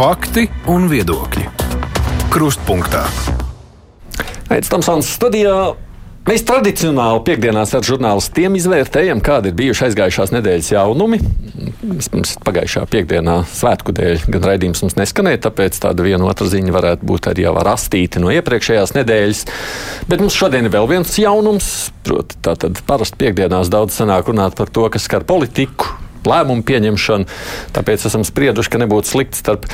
Fakti un viedokļi. Krustpunktā. Aizsmeļamies Tamsons studijā. Mēs tradicionāli piekdienās ar žurnālistiem izvērtējam, kādi ir bijuši aizgājušās nedēļas jaunumi. Mums pagājušā piekdienā svētku dēļ gan raidījums mums neskanēja, tāpēc tāda viena otra ziņa varētu būt arī jau rastīta no iepriekšējās nedēļas. Bet mums šodien ir vēl viens jaunums. Proti, tātad parasti piekdienās daudz sanāk runāt par to, kas skar politiku, lēmumu pieņemšanu. Tāpēc esam sprieduši, ka nebūtu slikti starp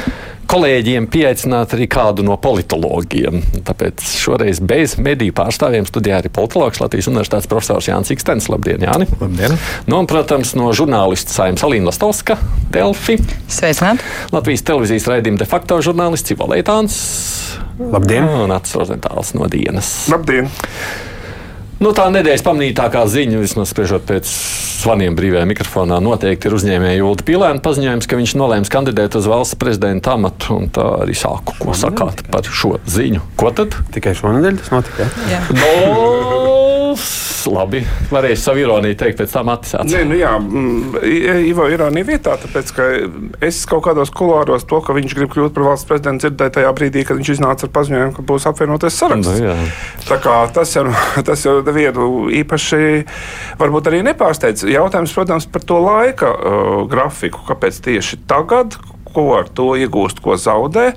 kolēģiem pieaicināt arī kādu no politologiem. Tāpēc šoreiz bez mediju pārstāvjiem studijā arī politologs Latvijas Universitātes profesors Jānis Ikstens. Labdien, Jāni! Labdien! Nu, un, protams, no žurnālista saimnes Alīna Lastovska, Delfi. Sveicināti! Latvijas televīzijas raidījuma de facto žurnālists Civo Leitāns. Labdien! Un Atsas Rozentāls no dienas. Labdien! Nu, tā nedēļas pamanītākā ziņa, vismaz spriežot pēc zvaniem brīvajā mikrofonā, noteikti ir uzņēmēja Julta Pilēna paziņojums, ka viņš nolēms kandidēt uz valsts prezidenta amatu. Tā arī sāku, ko sakāt par šo ziņu. Ko tad? Tikai šonadēļ tas notika. Jā. No, labi, varēs savu ironiju teikt pēc tam attīstīt. Nē, nu jā, mm, Ivo ir arī vietā, tāpēc ka es kaut kādos kulāros to, ka viņš grib kļūt par valsts prezidentu, dzirdēju tajā brīdī, kad viņš iznāca ar paziņojumu, ka būs apvienoties saraksts. Nu, jā. Tā kā tas jau, tas jau nevienu īpaši varbūt arī nepārsteidz. Jautājums, protams, par to laika uh, grafiku. Kāpēc tieši tagad? Ko ar to iegūst, ko zaudē?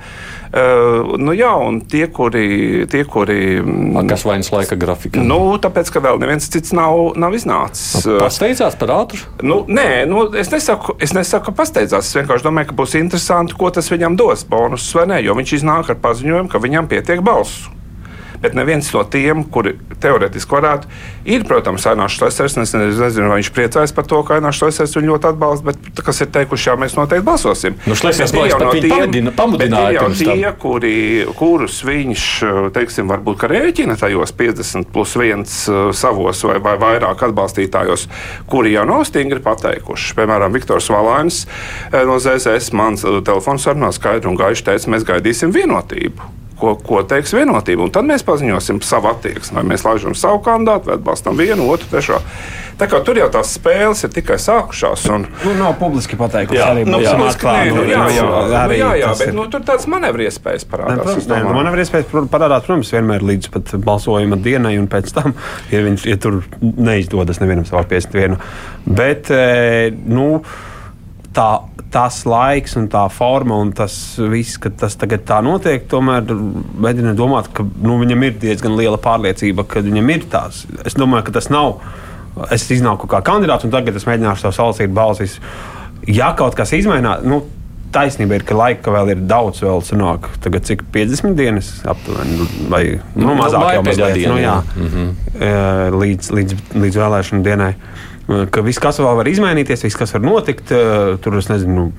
Uh, nu jā, un tie, kuri. Tie, kuri mm, Kas vainas laika grafikā? Nu, tāpēc, ka vēl neviens cits nav, nav iznācis. Pasteidzās par ātru? Nu, nē, nu, es, nesaku, es nesaku, ka pasteidzās. Es vienkārši domāju, ka būs interesanti, ko tas viņam dos, bonusus vai nē. Jo viņš iznāk ar paziņojumu, ka viņam pietiek balsu. Bet neviens no tiem, kuri teorētiski varētu, ir, protams, Ainārs Šlesers. Es nezinu, vai viņš priecājas par to, ka Ainārs Šlesers viņu ļoti atbalsta, bet kas ir teikuši, jā, mēs noteikti balsosim. Nu, Šlesers laiks jau viņu pamudina- pamudināja jau tie, kuri, kurus viņš, teiksim, varbūt rēķina tajos 50 plus 1 savos vai, vai vairāk atbalstītājos, kuri jau nav stingri pateikuši. Piemēram, Viktors Valainis eh, no ZZS man telefons sarunā skaidri un gaiši teica, mēs gaidīsim vienotību. Ko, ko teiks vienotība? Un tad mēs paziņosim savu attieksmi. Vai mēs laižam savu kandidātu, vai atbalstam vienu, otru, trešo. Tā kā tur jau tās spēles ir tikai sākušās. Un, Nu, nav publiski pateikusi Jā, arī nu, jā. klāt, Nē, nu, nu, jā, jā, nu, nu, jā, jā bet ir. nu, tur tāds manevru iespējas Nē, parādās. Protams, nē, domāju. man ir iespējas parādīt, protams, vienmēr līdz pat balsojuma dienai, un pēc tam, ja, viņš, ja tur neizdodas nevienam savā 51. Bet, eh, nu, tā, tas laiks un tā forma un tas viss, ka tas tagad tā notiek, tomēr mēģina domāt, ka nu, viņam ir diezgan liela pārliecība, ka viņam ir tās. Es domāju, ka tas nav. Es iznāku kā kandidāts, un tagad es mēģināšu savu salasīt balsis. Ja kaut kas izmainās, nu, taisnība ir, ka laika vēl ir daudz, vēl sanāk, tagad cik 50 dienas aptuveni, vai nu, Nu, mazāk vai jau mazliet, nu, jā, mm. līdz, līdz, līdz vēlēšanu dienai. Eh, Ka viss, kas vēl var izmainīties, viss, kas var notikt, eh, tur es nezinu.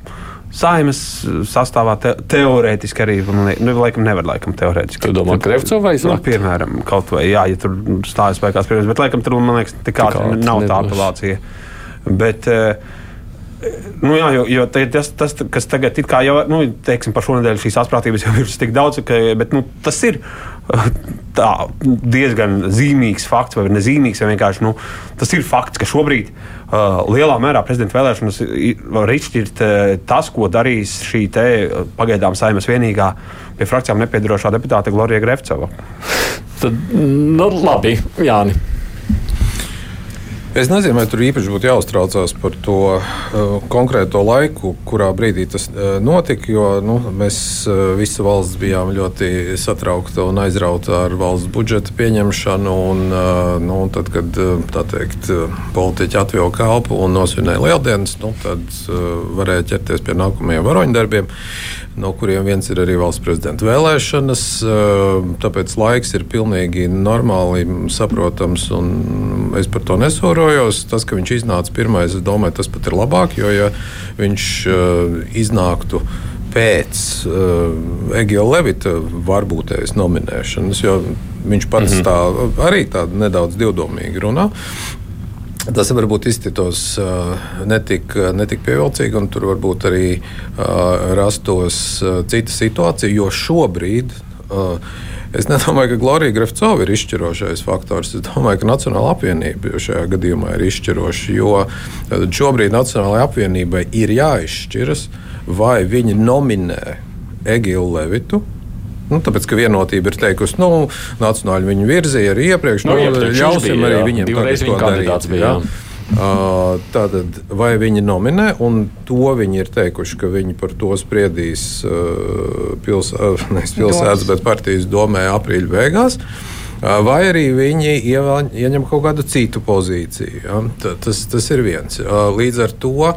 Saimas sastāvā te, teorētiski arī, liek- nu, laikam, nevar, laikam, teorētiski. Tu domā, Krevcova vai Nu, Zvaigznes? piemēram, kaut vai, jā, ja tur stājas spēkā spriežams, bet, laikam, tur, man liekas, ātri ātri nav tā nebūs. apelācija. Bet, eh, Nu, jā, jo, jo tas, tas, kas tagad ir jau, nu, teiksim, par šo nedēļu šīs asprātības jau ir tik daudz, ka, bet nu, tas ir uh, tā, diezgan zīmīgs fakts, vai nezīmīgs, vai vienkārši nu, tas ir fakts, ka šobrīd uh, lielā mērā prezidenta vēlēšanas var izšķirt uh, tas, ko darīs šī te, pagaidām saimas vienīgā pie frakcijām nepiedarošā deputāte Glorija Grefcova. Tad, nu, labi, Jāni. Es nezinu, vai tur īpaši būtu jāuztraucās par to uh, konkrēto laiku, kurā brīdī tas uh, notika. Jo nu, mēs uh, visi valsts bijām ļoti satraukti un aizrauti ar valsts budžeta pieņemšanu. Un, uh, nu, tad, kad uh, teikt, uh, politiķi atvilka kalpu un nosvinēja lieldienas, nu, tad uh, varēja ķerties pie nākamajiem varoņdarbiem. No kuriem viens ir arī valsts prezidenta vēlēšanas. uh, Tāpēc laiks ir pilnīgi normāli saprotams, un es par to nesorojos. Tas, ka viņš iznāca pirmais, es domāju, tas pat ir labāk, jo ja viņš uh, iznāktu pēc uh, Egila Levita varbūtējas nominēšanas, jo viņš pats mm -hmm. tā arī tā nedaudz divdomīgi runā. Tas varbūt izskatītos uh, netik, netik pievilcīgi, un tur varbūt arī uh, rastos uh, cita situācija. Jo šobrīd es nedomāju, ka Glorija Grafcova ir izšķirošais faktors. Es domāju, ka Nacionāla apvienība šajā gadījumā ir izšķiroša. Jo šobrīd Nacionālajai apvienībai ir jāizšķiras, vai viņi nominē Egilu Levitu. Nu, tāpēc, ka vienotība ir teikusi, nu, nacionāļi viņu virzīja arī iepriekš. Nu, Nu, iepriekš ļausim bija, arī jā. viņiem to darīt, bija, jā. jā. Tātad, vai viņi nominē, un to viņi ir teikuši, ka viņi par to spriedīs pils, uh, nevis pilsētas, bet partijas domē aprīļa beigās. Uh, Vai arī viņi ievēl- ieņem kaut kādu citu pozīciju. Ja? Ta- Tas, tas ir viens. Līdz ar to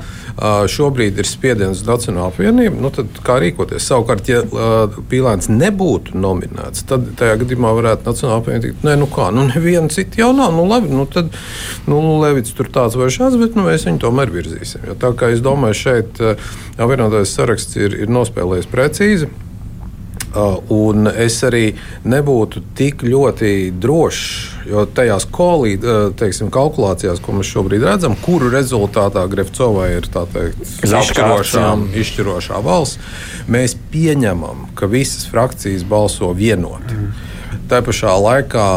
šobrīd ir spiediens uz Nacionālo apvienību. Nu, tad kā rīkoties? Savukārt, ja Pīlāns nebūtu nominēts, tad tajā gadījumā varētu Nacionāla apvienība teikt, nē, nu kā, nu neviena cita jau nav. Nu, labi, nu, tad nu, Levits tur tāds vai šāds, bet nu, mēs viņu tomēr virzīsim. Jo tā kā es domāju, šeit apvienotais saraksts ir, ir nospēlējis precīzi. Uh, Un es arī nebūtu tik ļoti drošs, jo tajās kolī, uh, teiksim, kalkulācijās, ko mēs šobrīd redzam, kuru rezultātā Grefcovai ir tā teikt, izšķirošā, izšķirošā balss, mēs pieņemam, ka visas frakcijas balso vienoti. Mm. Tā pašā laikā,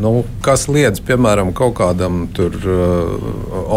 nu, kas liedz piemēram kaut kādam tur, uh,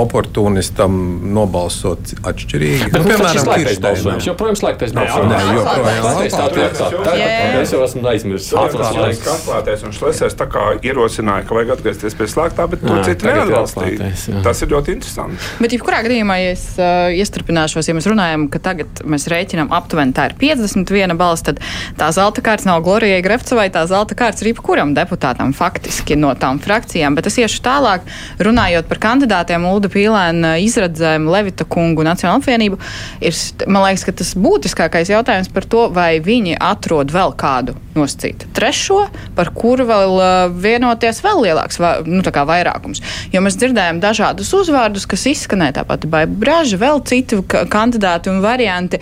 oportunistam nobalsot atšķirīgi? Bet, nu, piemēram, slēgtais Kirsteinam. balsojums. Joprojām slēgtais balsojums. Nē, joprojām Slēgtais, Es jau esmu aizmirsis. Atklātais, atklātais un šlēsēs tā kā ierosināja, ka vajag atgriezties pie slēgtā, bet to ir neatbalstīja. Tas ir ļoti interesanti. Bet, jebkurā gadījumā, ja es uh, iestrādāšos, ja mēs runājam, ka tagad mēs rēķinām aptuveni tā ir 51 balss, tad tā zelta kārta nav Glorijai Grefcevai, tā zelta kārta ir jebkuram deputātam faktiski no tām frakcijām. Bet es iešu tālāk, runājot par kandidātiem Ulda Pīlēna izredzēm, Levita kungu Nacionālo apvienību, ir, man liekas, ka tas būtiskākais jautājums par to, vai viņi atrod vēl kādu nosacītu trešo, par kuru vēl uh, vienoties vēl lielāks va, nu, vairākums. Jo mēs dzirdējām dažādus uzvārdus, kas izskanēja tāpat Braža, vēl citi ka- kandidāti un varianti.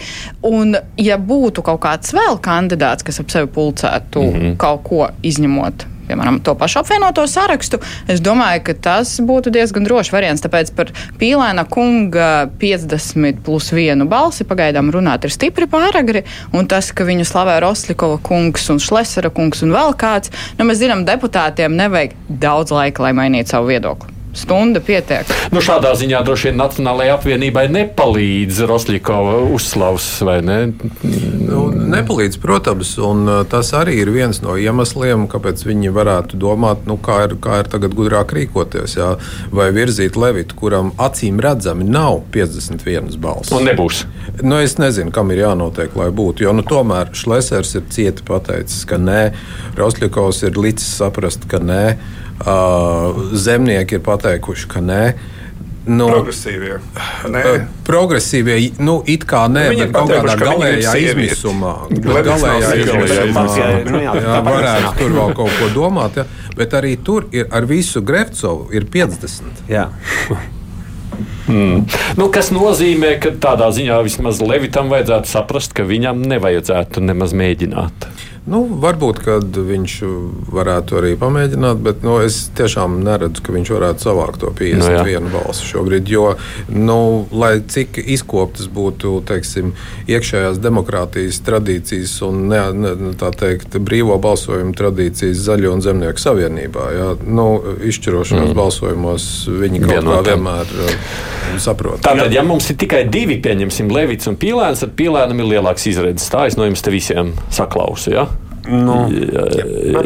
Un, ja būtu kaut kāds vēl kandidāts, kas ap sevi pulcētu mm -hmm. kaut ko izņemot. Piemēram, to pašu apvienoto sarakstu. Es domāju, ka tas būtu diezgan drošs variants. Tāpēc par Pīlēna kunga 50 plus 1 balsi pagaidām runāt ir stipri pāragri. Un tas, ka viņu slavē Roslikova kungs un Šlesera kungs un vēl kāds, nu, mēs zinām, deputātiem nevajag daudz laika, lai mainītu savu viedokli. Stunda pietiek. Nu, šādā ziņā droši vien Nacionālajai apvienībai nepalīdz Rosļikova uzslavs, vai ne? Nu, nepalīdz, protams, un uh, tas arī ir viens no iemesliem, kāpēc viņi varētu domāt, nu, kā, ir, kā ir tagad gudrāk rīkoties. Jā, vai virzīt Levitu, kuram acīm redzami nav 51 balss. Un nebūs. Nu, es nezinu, kam ir jānotiek, lai būtu. Jo nu, tomēr Šlesers ir cieti pateicis, ka nē, Rosļikovs ir licis saprast, ka nē, zemnieki ir pateikuši, ka nē. Nu, Progresīvie. Nē, Uh, Progresīvie, nu, it kā nē, Viņi bet kaut kādā galējā izmisumā, galējā izmisumā Jā, nu jā, jā, varētu tur vēl kaut ko domāt. Ja? Bet arī tur ir ar visu Grefcovu ir 50. Jā. Nu, kas nozīmē, ka tādā ziņā vismaz Levitam vajadzētu saprast, ka viņam nevajadzētu nemaz mēģināt. Nu, varbūt, viņš varētu arī pamēģināt, bet nu, es tiešām neredzu, ka viņš varētu savākt to 51 nu, balsu šobrīd. Jo, nu, lai cik izkoptas būtu teiksim, iekšējās demokrātijas tradīcijas un ne, ne, tā teikt, brīvo balsojumu tradīcijas Zaļo un Zemnieku savienībā, ja, nu, izšķirošos mm. balsojumos viņi kaut kā Vienotiem. vienmēr uh, saprot. Tātad, ja mums ir tikai divi, pieņemsim, Levits un Pīlēns, tad Pīlēnam ir lielāks izredzes. Tā es no jums te visiem saklausu. Ja? Nu, jā. Ja,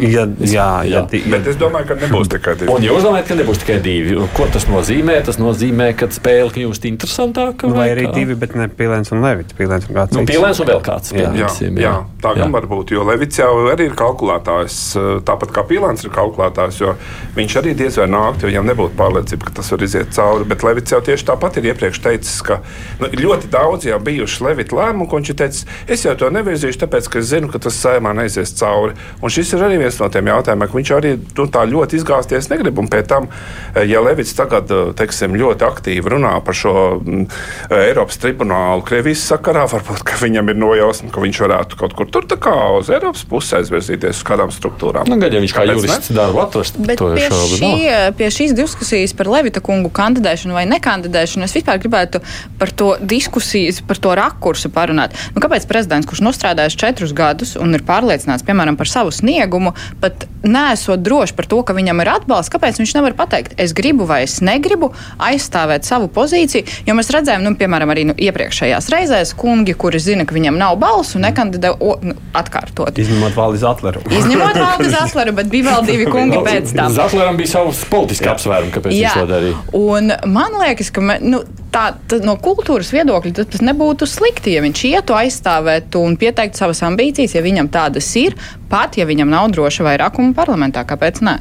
jā, ja, Jā. ja, Bet es domāju, ka nebūs tikai divi. Un jūs domājat, ka nebūs tikai divi. Ko tas nozīmē? Tas nozīmē, ka spēle kļūst interesantāka. vai arī kā? divi, bet ne Pilēns un Levits. Pilēns un Nu, cits. Pīlēns un vēl kāds. Jā. Jā, jā, tā gan var būt. Jo Levits jau arī ir kalkulētājs, eh, tāpat kā Pīlāns ir kalkulētājs. jo Viņš arī diez vai nāktu, ja viņam nebūtu pārliecība, ka tas var iziet cauri. Bet Levits jau tieši tāpat ir iepriekš teicis, ka nu, ir ļoti daudz jau bijuši Levita lēmumu, ko viņš ir teicis, es jau to nevirzīšu, tāpēc, ka es zinu, ka tas sēmā neizies cauri. Un šis ir arī viens no tiem jautājumiem, ka viņš arī nu, tā ļoti izgāzties negrib. Un pēc tam, eh, ja Levits tagad eh, teiksim, ļoti aktīvi runā par šo mm, Eiropas tribunālu Krievijas sakarā, varbūt ka viņam ir nojausma, ka viņš varētu kaut kur tur tā kā uz Eiropas pusi aizvirzīties uz kādām struktūrām. Nu, gan, ja viņš kā jurists darbu atrast, Bet pie, jau šaubu šī, nav. pie šīs diskusijas par Levita kungu kandidēšanu vai nekandidēšanu es vispār gribētu par to diskusijas, par to rakursu parunāt. Nu, kāpēc prezidents, kurš nostrādājis četrus gadus, gadus un ir pārliecināts piemēram par savu sniegumu, pat nesot droši par to, ka viņam ir atbalsts, kāpēc viņš nevar pateikt, es gribu vai es negribu aizstāvēt savu pozīciju. Jo mēs redzējām, nu, piemēram, arī nu, iepriekšējās reizēs kungi, kuri zina, ka viņam nav balsu, nekandidē o, nu, atkārtot. Izņemot Valdis Atleru. Izņemot Valdis Atleru, bet bija vēl divi kungi pēc tam. Zatleram bija savs politiski apsvērumi, kāpēc Jā. viņš to darīja. Un man liekas, ka me, nu, tā, tā, no kultūras viedokļa tas nebūtu slikti, ja viņš ietu aizstāvēt un pieteikt savas ambīcijas, ja viņam tādas ir, pat ja viņam nav droša vairākuma parlamentā. Kāpēc ne?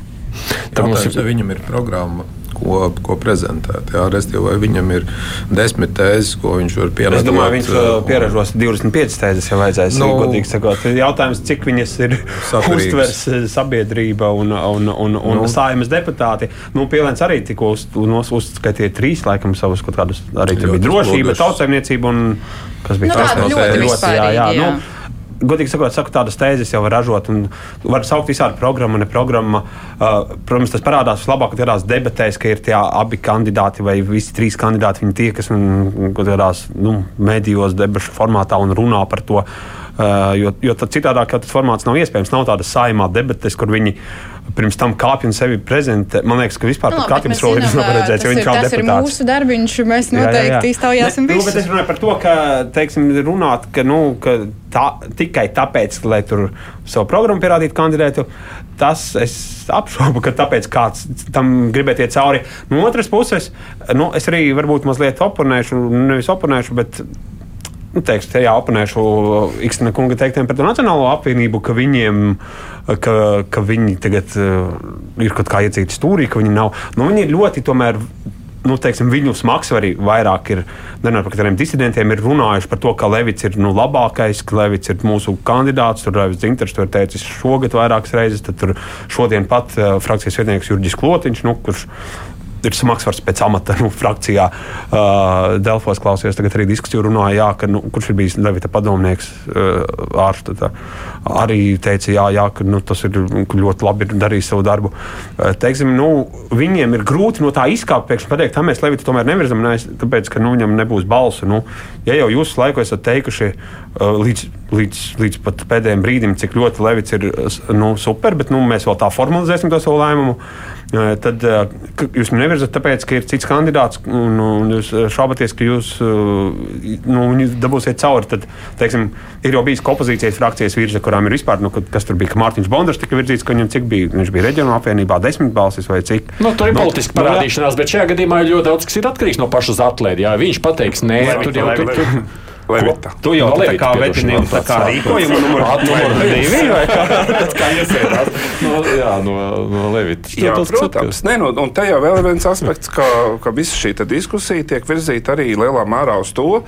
Tad mums ir viņam ir programma, ko, ko prezentēt. Jā, respektīvi, vai viņam ir desmit tēzes, ko viņš var pierakstot. Es domāju, viņš uh, pieražos 25 tēzes, ja vajadzēs. Nu, Nu, godīgi sakot, jautājums, cik viņas ir Saturīgas. uztvers eh, sabiedrība un, un, un, un Nu. nu. sājumas deputāti. Nu, Pielēns arī tikko uz, uz, uzskaitīja trīs, laikam, savus kaut kādus. Arī tur Ļoti bija drošība, tautsēmniecība un kas bija Nu, tāda tās ļoti tēzes? vispārīgi, jā. Nu, Godīgi sakot, saku, tādas tēzes jau var ražot. un Var saukt visādi programmu, ne programmu. Uh, protams, tas parādās vislabāk tajās debatēs, ka ir tie abi kandidāti vai visi trīs kandidāti. Viņi tie, kas mm, kaut kādās nu, medijos, debašu formātā un runā par to. Uh, jo, jo tad citādāk jau tas formāts nav iespējams. Nav tādas saimā debates, kur viņi pirms tam kāpj un sevi prezentē. Man liekas, ka vispār Nu, nu, labi, bet katrs mēs to zinām, nevar redzēt, tas jo ir, viņš nav tas ir deputāts. mūsu darbiņš, mēs noteikti iztaujāsim Ne, nu, bet es runāju par to, ka, teiksim, runāt, ka, nu, ka tā, tikai tāpēc, lai tur savu programmu pierādītu kandidētu, tas es apšaubu, ka tāpēc kāds tam gribētu iet cauri. No otras puses, nu, es arī varbūt mazliet oponēšu, nevis oponēšu, bet nu, teiks, te jāoponēšu Iksna kunga teiktiem par to Nacionālo apvienību, ka viņiem, ka, ka viņi tagad uh, ir kaut kā iecīti stūrī, ka viņi nav. Nu, viņi ir ļoti tomēr. Nu, teiksim, viņu smagsvari vairāk ir, nerunājot par kādiem disidentiem, ir runājuši par to, ka Levits ir nu, labākais, ka Levits ir mūsu kandidāts. Tur Raivis Zinters to ir teicis šogad vairākas reizes, tad šodien pat uh, frakcijas vietnieks Jurģis Klotiņš, nu, kurš ir smagsvars pēc amata nu, frakcijā. Uh, Delfos klausījos, tagad arī diskusiju runāja, jā, ka, nu, kurš ir bijis Levita padomnieks uh, ārstā. Arī teica, jā, jā ka nu, tas ir ļoti labi darījis savu darbu. Uh, teiksim, nu, viņiem ir grūti no tā izkāpt, pēkšņi pateikt, tā mēs Levitu tomēr nevirzam, ne, tāpēc, ka nu, viņam nebūs balsu. Nu, ja jau jūs laiku esat teikuši uh, līdz, līdz, līdz pat pēdējiem brīdim, cik ļoti Levits ir nu, super, bet nu, mēs vēl tā formalizēsim to savu lēmumu. Tad ka jūs viņu nevirzat, tāpēc, ka ir cits kandidāts, un, un jūs šaubaties, ka jūs nu, dabūsiet cauri. Tad, teiksim, ir jau bijis opozīcijas frakcijas virza, kurām ir vispār, nu, kad- kas tur bija, ka Mārtiņš Bondars tika virzīts, ka viņam cik bija, viņš bija reģionālā apvienībā desmit balsis vai cik. Nu, tur ir Nu, politiska nu, parādīšanās, bet šajā gadījumā ir ļoti daudz, kas ir atkarīgs no paša Zatlēda. Jā, viņš pateiks, nē, tur jau tur, Levita. Tu jau No tā kā vetinieks, tā kā tāds rīkojumu numur divi vai kā? kā iesēdās. No, jā, no, no Levita. Jā, protams, Nē, nu, un te jau vēl ir viens aspekts, ka, ka visa šī diskusija tiek virzīta arī lielā mērā uz to,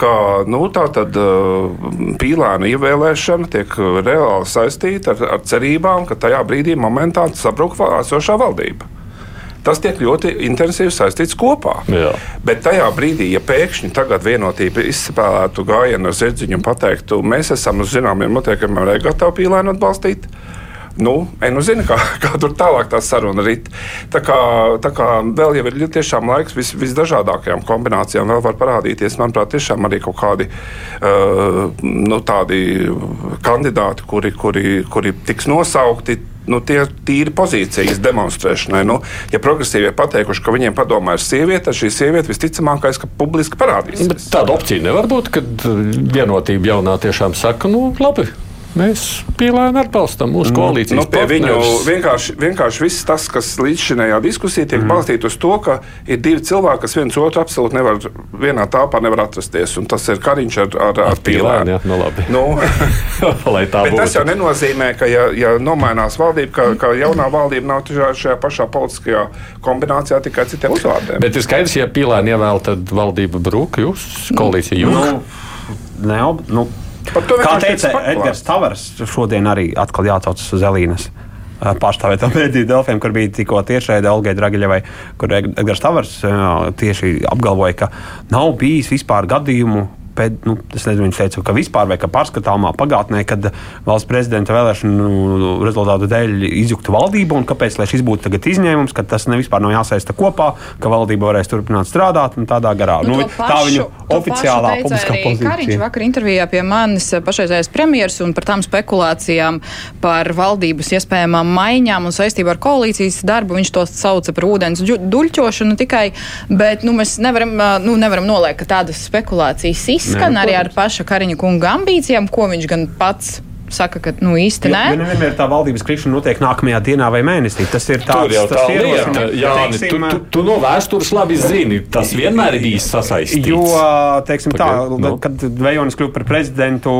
ka nu, tā tad uh, pīlāna ievēlēšana tiek reāli saistīta ar, ar cerībām, ka tajā brīdī momentā sabruk esošā valdība. Tas tiek ļoti intensīvi saistīts kopā. Jā. Bet tajā brīdī, ja pēkšņi tagad vienotība izspēlētu gājienu ar zirdziņu un pateiktu, mēs esam uz zināmiem noteikumiem arī gatavi pīlēnu atbalstīt. Nu, ej, nu zini, kā, kā tur tālāk tā saruna rit. Tā kā, tā kā vēl ir tiešām laiks vis, visdažādākajām kombinācijām, vēl var parādīties, manuprāt, tiešām arī kaut kādi uh, nu, tādi kandidāti, kuri, kuri, kuri tiks nosaukti. Nu, tie ir tīri pozīcijas demonstrēšanai. Nu, ja progresīvie pateikuši, ka viņiem padomā ir sieviete, tad šī sieviete visticamākais, ka publiski parādīsies. Bet tāda opcija nevar būt, kad vienotība jaunā tiešām saka, nu labi. Mēs pīlēni atbalstam mūsu koalīcijas Nu, pie viņu vienkārši, vienkārši viss tas, kas līdz šajā diskusijā tiek mm. balstīts uz to, ka ir divi cilvēki, kas viens otru absolūti nevar vienā tāpā nevar atrasties. Un tas ir Kariņš ar, ar, ar pīlēnu. jā, nu labi. Nu, Lai tā bet tas jau nenozīmē, ka, ja, ja nomainās valdība, ka, ka jaunā valdība nav tiešā šajā pašā politiskajā kombinācijā tikai citiem uzvārdiem. Bet ir skaidrs, ja pīlēni ievēl, tad valdība brūk, jūs koalīcija jūs. Nu, ne, ob- nu, Par to kā teica. Edgars Tavars, šodien arī atkal jācaucas uz Elīnas. Pārstāvētā mēdīņa Delfiem, kur bija tikko tiešraidē Olgai Dragiļevai, kur Ed- Edgars Tavars tieši apgalvoja, ka nav bijis vispār gadījumu, pēd, nu, nezinu, viņš teica, ka vispār vai ka pārskatāmā pagātnē, kad valsts prezidenta vēlēšanu rezultātu dēļ izjuktu valdību, un kāpēc šis būtu tagad izņēmums, ka tas nevispār nav jāsaista kopā, ka valdība varēs turpināt strādāt un tādā garā. Nu, nu, pašu, tā viņa oficiālā publiskā pozīcija. Kariņš vakar intervijā pie manis pašreizējais premjeras un par tām spekulācijām par valdības iespējamām maiņām un saistībā ar koalīcijas darbu. Viņš to sauca par ūdens duļķošanu tikai, bet nu, mēs nevaram, nu, nevaram noliekt, ka tādas spekulācijas izskan ne, arī ar paša Kariņa kunga ambīcijām, ko viņš gan pats saka, ka nu, īsti nē. Jo, nevienmēr tā valdības krišana notiek nākamajā dienā vai mēnesī. Tas ir tāds jau tas tā lieta. Jā, teiksim, tu, tu, tu no vēstures labi zini, tas vienmēr ir bijis sasaistīts. Jo, teiksim tā, Pagaid, nu. kad Vejonis kļuva par prezidentu,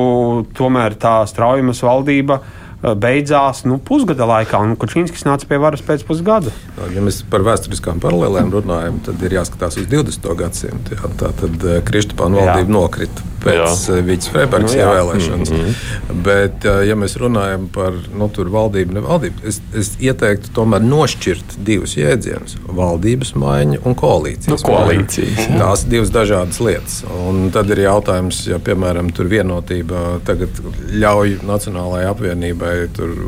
tomēr tā straujumas valdība beidzās nu, pusgada laikā, un Kučīnskis nāca pie varas pēc pusgada. Ja mēs par vēsturiskām paralēlēm runājam, tad ir jāskatās uz 20. gadsimtu. Jā. Tā tad Kristupāna valdība nokrita pēc Vītas Freibergas nu, ievēlēšanas. Mm -hmm. Bet, ja mēs runājam par nu, valdību, ne valdību, es, es ieteiktu tomēr nošķirt divus jēdzienus - valdības maiņa un koalīcijas. Nu, koalīcijas maiņa. Tās divas dažādas lietas. Un tad ir jautājums, ja piemēram tur vienotība tagad ļauj Nacionālajai apvienībai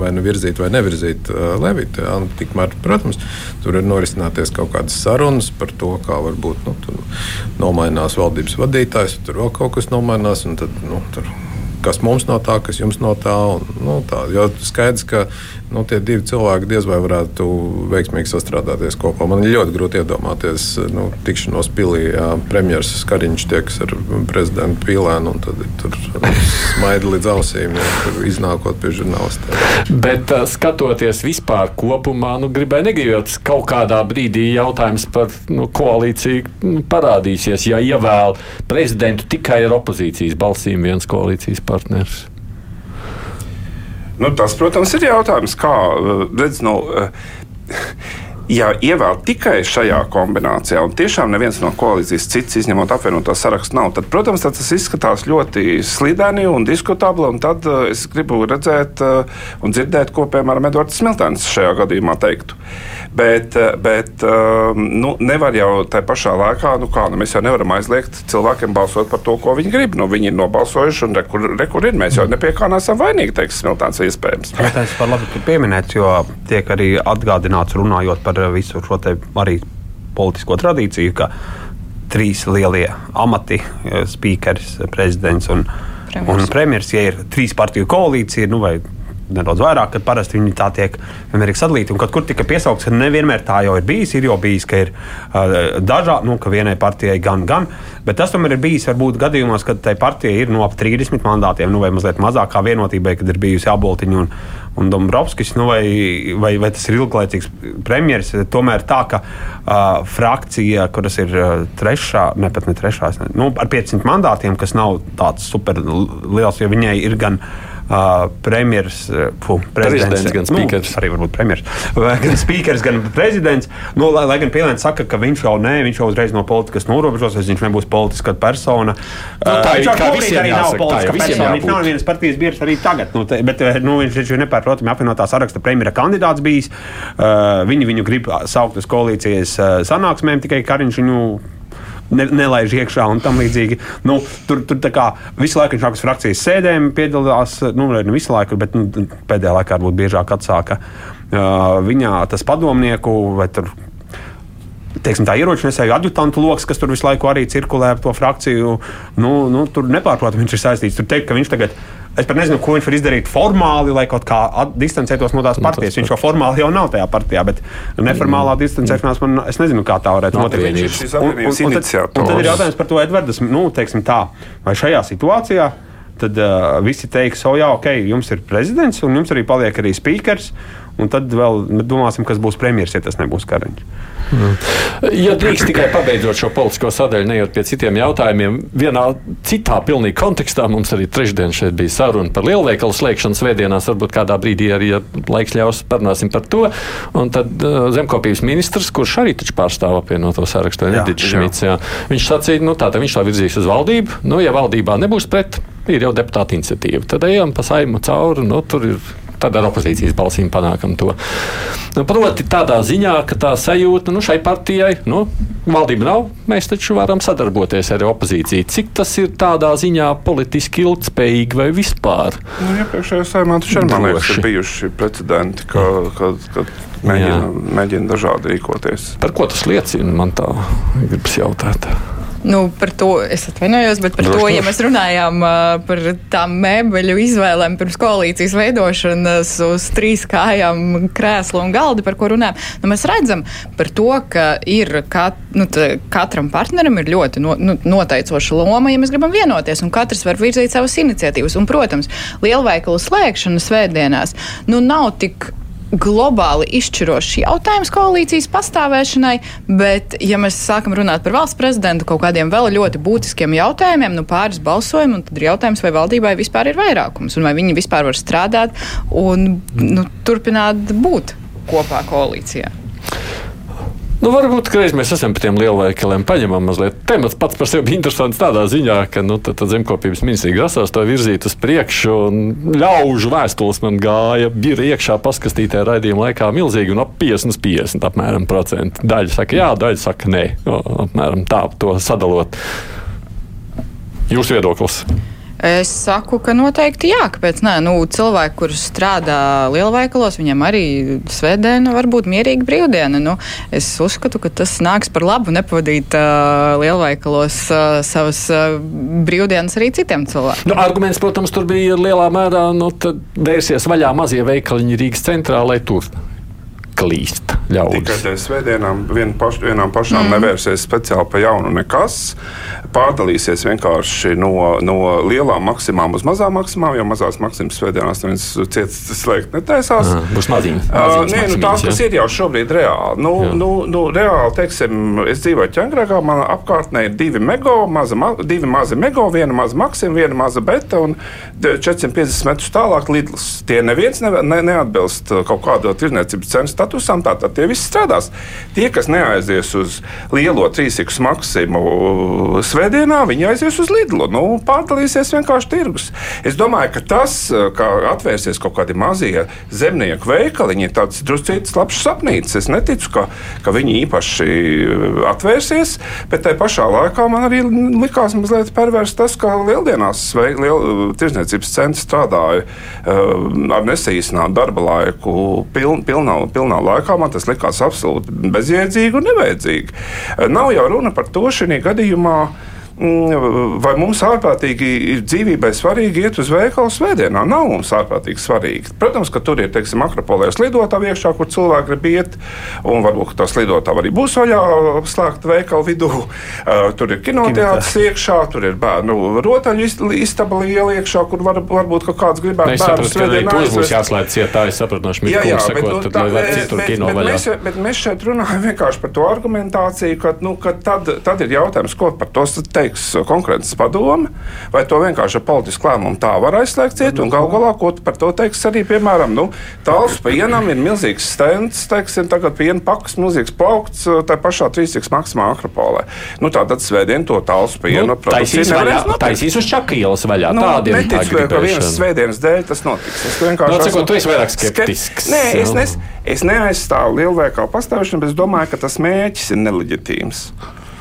vai nu virzīt vai nevirzīt uh, Levitu. Ja? Tikmēr, protams, tur ir norisināties kaut kādas sarunas par to, kā varbūt nu, nomainās valdības vadītājs, tur vēl kaut kas nomainās. Tad, nu, tur, kas mums no tā, kas jums no tā. Un, nu, tā jo skaidrs, ka nu, tie divi cilvēki diez vai varētu veiksmīgi sastrādāties kopā. Man ir ļoti grūti iedomāties nu, tikšanos pilī. Premjerministrs Kariņš tieks ar prezidentu Pīlēnu un tad tur smaida līdz ausīm, ja, iznākot pie žurnālistiem. Bet skatoties vispār kopumā, nu, gribēju negribēt, kaut kādā brīdī jautājums par nu, koalīciju nu, parādīsies. Ja ievēl prezidentu tikai ar opozīcijas balsīm viens koalīcijas partners. Nu, tas, protams, ir jautājums, kā eh, redz, nu, eh, ja ievēl tikai šajā kombinācijā, un tiešām neviens no koalīcijas cits, izņemot apvienoto sarakstu, nav, tad, protams, tad tas izskatās ļoti slideni un diskutabli. Un tad uh, es gribu redzēt uh, un dzirdēt, ko, piemēram, Edvards Smiltēns šajā gadījumā teiktu. Bet, eh, bet eh, nu, nevar jau tajā pašā laikā, nu kā, nu, mēs jau nevaram aizliegt cilvēkiem balsot par to, ko viņi grib. Nu, viņi ir nobalsojuši, un rekur, rekur ir. Mēs jau nepie kā nesam vainīgi, teiksim, tāds iespējams. Tas ir labi pieminēts, jo tiek arī atgādināts runājot par visu šo arī politisko tradīciju, ka trīs lielie amati, eh, spīkers, prezidents un, premjers. un premjeras, ja ir trīs partiju koalīcija, nu vai nedaudz vairāk, kad parasti viņi tā tiek vienmēr sadalīti. Un kaut kur tika piesaukts, ka nevienmēr tā jau ir bijis. Ir jau bijis, ka ir uh, dažādi, nu, ka vienai partijai gan, gan. Bet tas tomēr ir bijis varbūt gadījumos, kad tai partijai ir no ap 30 mandātiem, nu, vai mazliet mazākā vienotībai, kad ir bijusi Aboltiņa un, un Dombrovskis, nu, vai, vai, vai tas ir ilglaicīgs premjerministrs. Tomēr tā, ka uh, frakcija, kuras ir uh, trešā, ne pat ne trešā, ne, nu, ar 500 mandātiem, kas nav tāds super liels, jo viņai ir gan uh, premjeras, uh, prezidents, gan spīkers. Nu, arī varbūt premjeras. Gan spīkers, gan prezidents. Nu, lai, lai gan Pielēns saka, ka viņš jau nē, viņš jau uzreiz no politikas norobežosies, viņš nebūs politiska persona. Nu, tā viņš šobrīd visiem arī nav jāsaka, tā politiska jau persona. Viņš nav vienas partijas biedrs arī tagad. Nu, te, bet nu, viņš taču ir nepārprotami apvienotā saraksta premjera kandidāts bijis. Uh, viņi viņu grib saukt uz koalīcijas sanāksmēm, tikai Kariņš viņu ne, nelaiž iekšā un tam līdzīgi. Nu, tur tur kā, visu laiku viņš nāk uz frakcijas sēdēm, piedalās, nu, ne visu laiku, bet nu, pēdējā laikā varbūt biežāk atsāka uh, viņā tas padomnieku vai tur. Teiksim, tā ieroču nesēju adjutantu lokus, kas tur visu laiku arī cirkulē ap to frakciju. Nu, nu, tur nepārprotami viņš ir saistīts. Tur teikt, ka viņš tagad, es pat nezinu, ko viņš var izdarīt formāli, lai kaut kā distancētos no tās partijas. Viņš jau formāli jau nav tajā partijā, bet neformālā distancēšanās man, es nezinu, kā tā varētu Nu, notikt. Un- un- un tad- un tad ir jautājums par to, Edvards, nu, teiksim tā, vai šajā situācijā tad uh, visi teiks, o jā, ok, jums ir prezidents, un jums arī paliek arī spīkers, un tad vēl domāsim, kas būs premjeras, ja tas nebūs Kariņš. Ja drīkst tikai pabeidzot šo politisko sadaļu, nejot pie citiem jautājumiem, vienā citā pilnīgi kontekstā mums arī trešdien šeit bija saruna par lielveikalu slēgšanu svētdienās. Varbūt kādā brīdī arī, ja laiks ļaus, parunāsim par to. Un tad uh, zemkopības ministrs, kurš arī taču pārstāv apvienoto sarakstu, Edits Šmits, jā. viņš sacīja, nu tā, tad viņš tā virzīs uz valdību. Nu, ja valdībā nebūs pret, ir jau deputāta iniciatīva. Tad ejam pa saimu cauri, nu tur ir tad ar opozīcijas balsīm panākam to. Nu, proti, tādā ziņā, ka tā sajūta nu, šai partijai, nu, valdība nav, mēs taču varam sadarboties ar opozīciju. Cik tas ir tādā ziņā politiski ilgspējīgi vai vispār? Nu, iepriekšējā saimā taču man liekas, ir bijuši precedenti, ka, ka, ka mēģina, mēģina dažādi rīkoties. Par ko tas liecina? Man tā gribas jautāt. Nu, par to es atvainojos, bet par Droši, to, ja mēs runājām uh, par tām mēbeļu izvēlēm pirms koalīcijas veidošanas uz trīs kājām, krēslu un galdi, par ko runājam, nu, mēs redzam par to, ka ir kat, nu, katram partnerim ir ļoti no, nu, noteicoša loma, ja mēs gribam vienoties, un katrs var virzīt savas iniciatīvas. Un, protams, lielveikalu slēgšana svētdienās nu, nav tik globāli izšķirošs jautājums koalīcijas pastāvēšanai, bet, ja mēs sākam runāt par valsts prezidentu kaut kādiem vēl ļoti būtiskiem jautājumiem, nu pāris balsojumu, tad ir jautājums, vai valdībai vispār ir vairākums, un vai viņi vispār var strādāt un nu, turpināt būt kopā koalīcijā. Nu, varbūt reiz mēs esam pie tiem lielveikaliem, paņemam mazliet. Temats pats par sevi bija interesants tādā ziņā, ka nu, tad, tad zemkopības ministrija grasās to virzīt uz priekšu. Ļaužu vēstules man gāja, bija iekšā paskastītē raidījuma laikā milzīgi un ap 50 uz 50 apmēram procentu. Daļa saka jā, daļa saka nē. O, apmēram tā, to sadalot. Jūsu viedoklis? Es saku, ka noteikti jā, kāpēc nē. Nu, cilvēki, kurš strādā lielveikalos, viņiem arī svētdiena var būt mierīga brīvdiena. Nu, es uzskatu, ka tas nāks par labu nepavadīt uh, lielveikalos uh, savas uh, brīvdienas arī citiem cilvēkiem. Nu, arguments, protams, tur bija lielā mērā nu, vērsies vaļā mazie veikaliņi Rīgas centrā, lai tur klīst Tikai ļaudis. dēļ svētdienām vien paš, vienām pašām mm. nevērsies speciāli pa jaunu nekas. Pārdalīsies vienkārši no, no lielām maksimām uz mazām maksimām, jo mazās maksimas svētdienās neviens ciets slēgt netaisās. Aha, Būs maziņas. Uh, nē, nu, tās, kas ja? ir jau šobrīd reāli. Nu, Jā. nu, nu, reāli, teiksim, es dzīvoju Čengragā, man apkārtnē ir divi mego, maza, ma, divi mazi mego, viena maza maksima, viena maza beta un de- 450 metrus tālāk lidlas. Tie neviens ne, ne, neatbilst kaut kādu tirniecības cenu statusam, tātad tie visi strādās. Tie, kas neaizies uz lielo trīsikus maksimu svētdienā, viņi aizies uz Lidlu. Nu, pārdalīsies vienkārši tirgus. Es domāju, ka tas, kā atvērsies kaut kādi mazie zemnieku veikaliņi, ir tāds druscīts labs sapnīts. Es neticu, ka, ka viņi īpaši atvērsies, bet tajā pašā laikā man arī likās mazliet pervers tas, ka lieldienās liel, tirzniecības centri strādāja uh, ar nesaīsinātu darba laiku piln, pilnā, pilnā laikā. Man tas likās absolūti bezjēdzīgi un nevajadzīgi. Nav jau runa par to šajā gadījumā. Mm, Vai mums ārprātīgi ir dzīvībai svarīgi iet uz veikalu svētdienā? Nav mums ārprātīgi svarīgi. Protams, ka tur ir, teiksim, akropolēs lidotā iekšā, kur cilvēki grib iet, un varbūt ka tās lidotā arī būs vaļā slēgta veikalu vidū. Uh, tur ir kinoteātris iekšā, tur ir bērnu rotaļu ist- istaba liela iekšā, kur var, varbūt kāds gribētu Es saprotu, ka tos būs jāslēdz. Es saprotu, no Jā, Šmita jā, bet, nu, tad tā, bet, citur bet, bet, mēs, bet mēs šeit runājam vienkārši par to argumentāciju, ka, nu, ka tad, tad ir jautājums, ko par to teiks konkurences padome, vai to vienkārši ar politisku lēmumu tā var aizslēgt ciet, un gal galā, ko par to teiks arī, piemēram, nu, tāls pienam ir milzīgs stends, teiksim, tagad piena pakas milzīgs plaukts tā pašā trīsīgas maksimā akropolē. Nu, tātad svētdien to tāls pienu Nu, taisīs, vaļā, taisīs uz čakielas vaļā. Nu, Tāda ir neticu, ka vienas svētdienas dēļ tas notiks. Es vienkārši Nu, cikot, tu esi vairāk skep- skeptisks, Nē, es, nes, es neaizstāvu lielveikalu pastāvēšanu, bet es domāju, ka tas mērķis ir neleģitīms.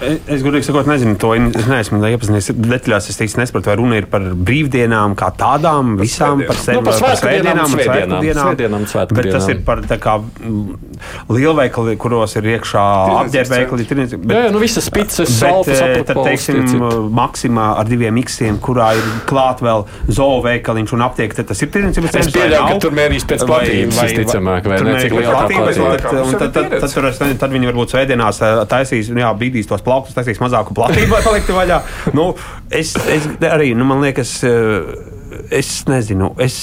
Es, es godīgi sakot, nezinu, to es neesmu iepazinies detaļās. Es īsti nesaprotu, vai runa ir par brīvdienām kā tādām, visām par sevi, Nu, par svētdienām, svētku svētdienām, svētku Bet tas ir par kā mm, lielveikali, kuros ir iekšā apģērbveikali. Jā, jā, nu visas pizzas, Bet, saltas, eh, tad, teiksim, maksimā ar diviem miksiem, kurā ir klāt vēl zooveikaliņš un aptiek, tad tas ir tirniecības Es centrs vai pieļauju, ka tur mērīs pēc platības, visticamāk, vai ne, cik tā platības, platība. un tad- es viņi varbūt svētdienās eh, taisīs, nu jā, bīdīs tos plauktus, taisīs mazāku platību, lai paliktu vaļā. Nu, es, es arī, nu, man liekas, eh, es nezinu, es.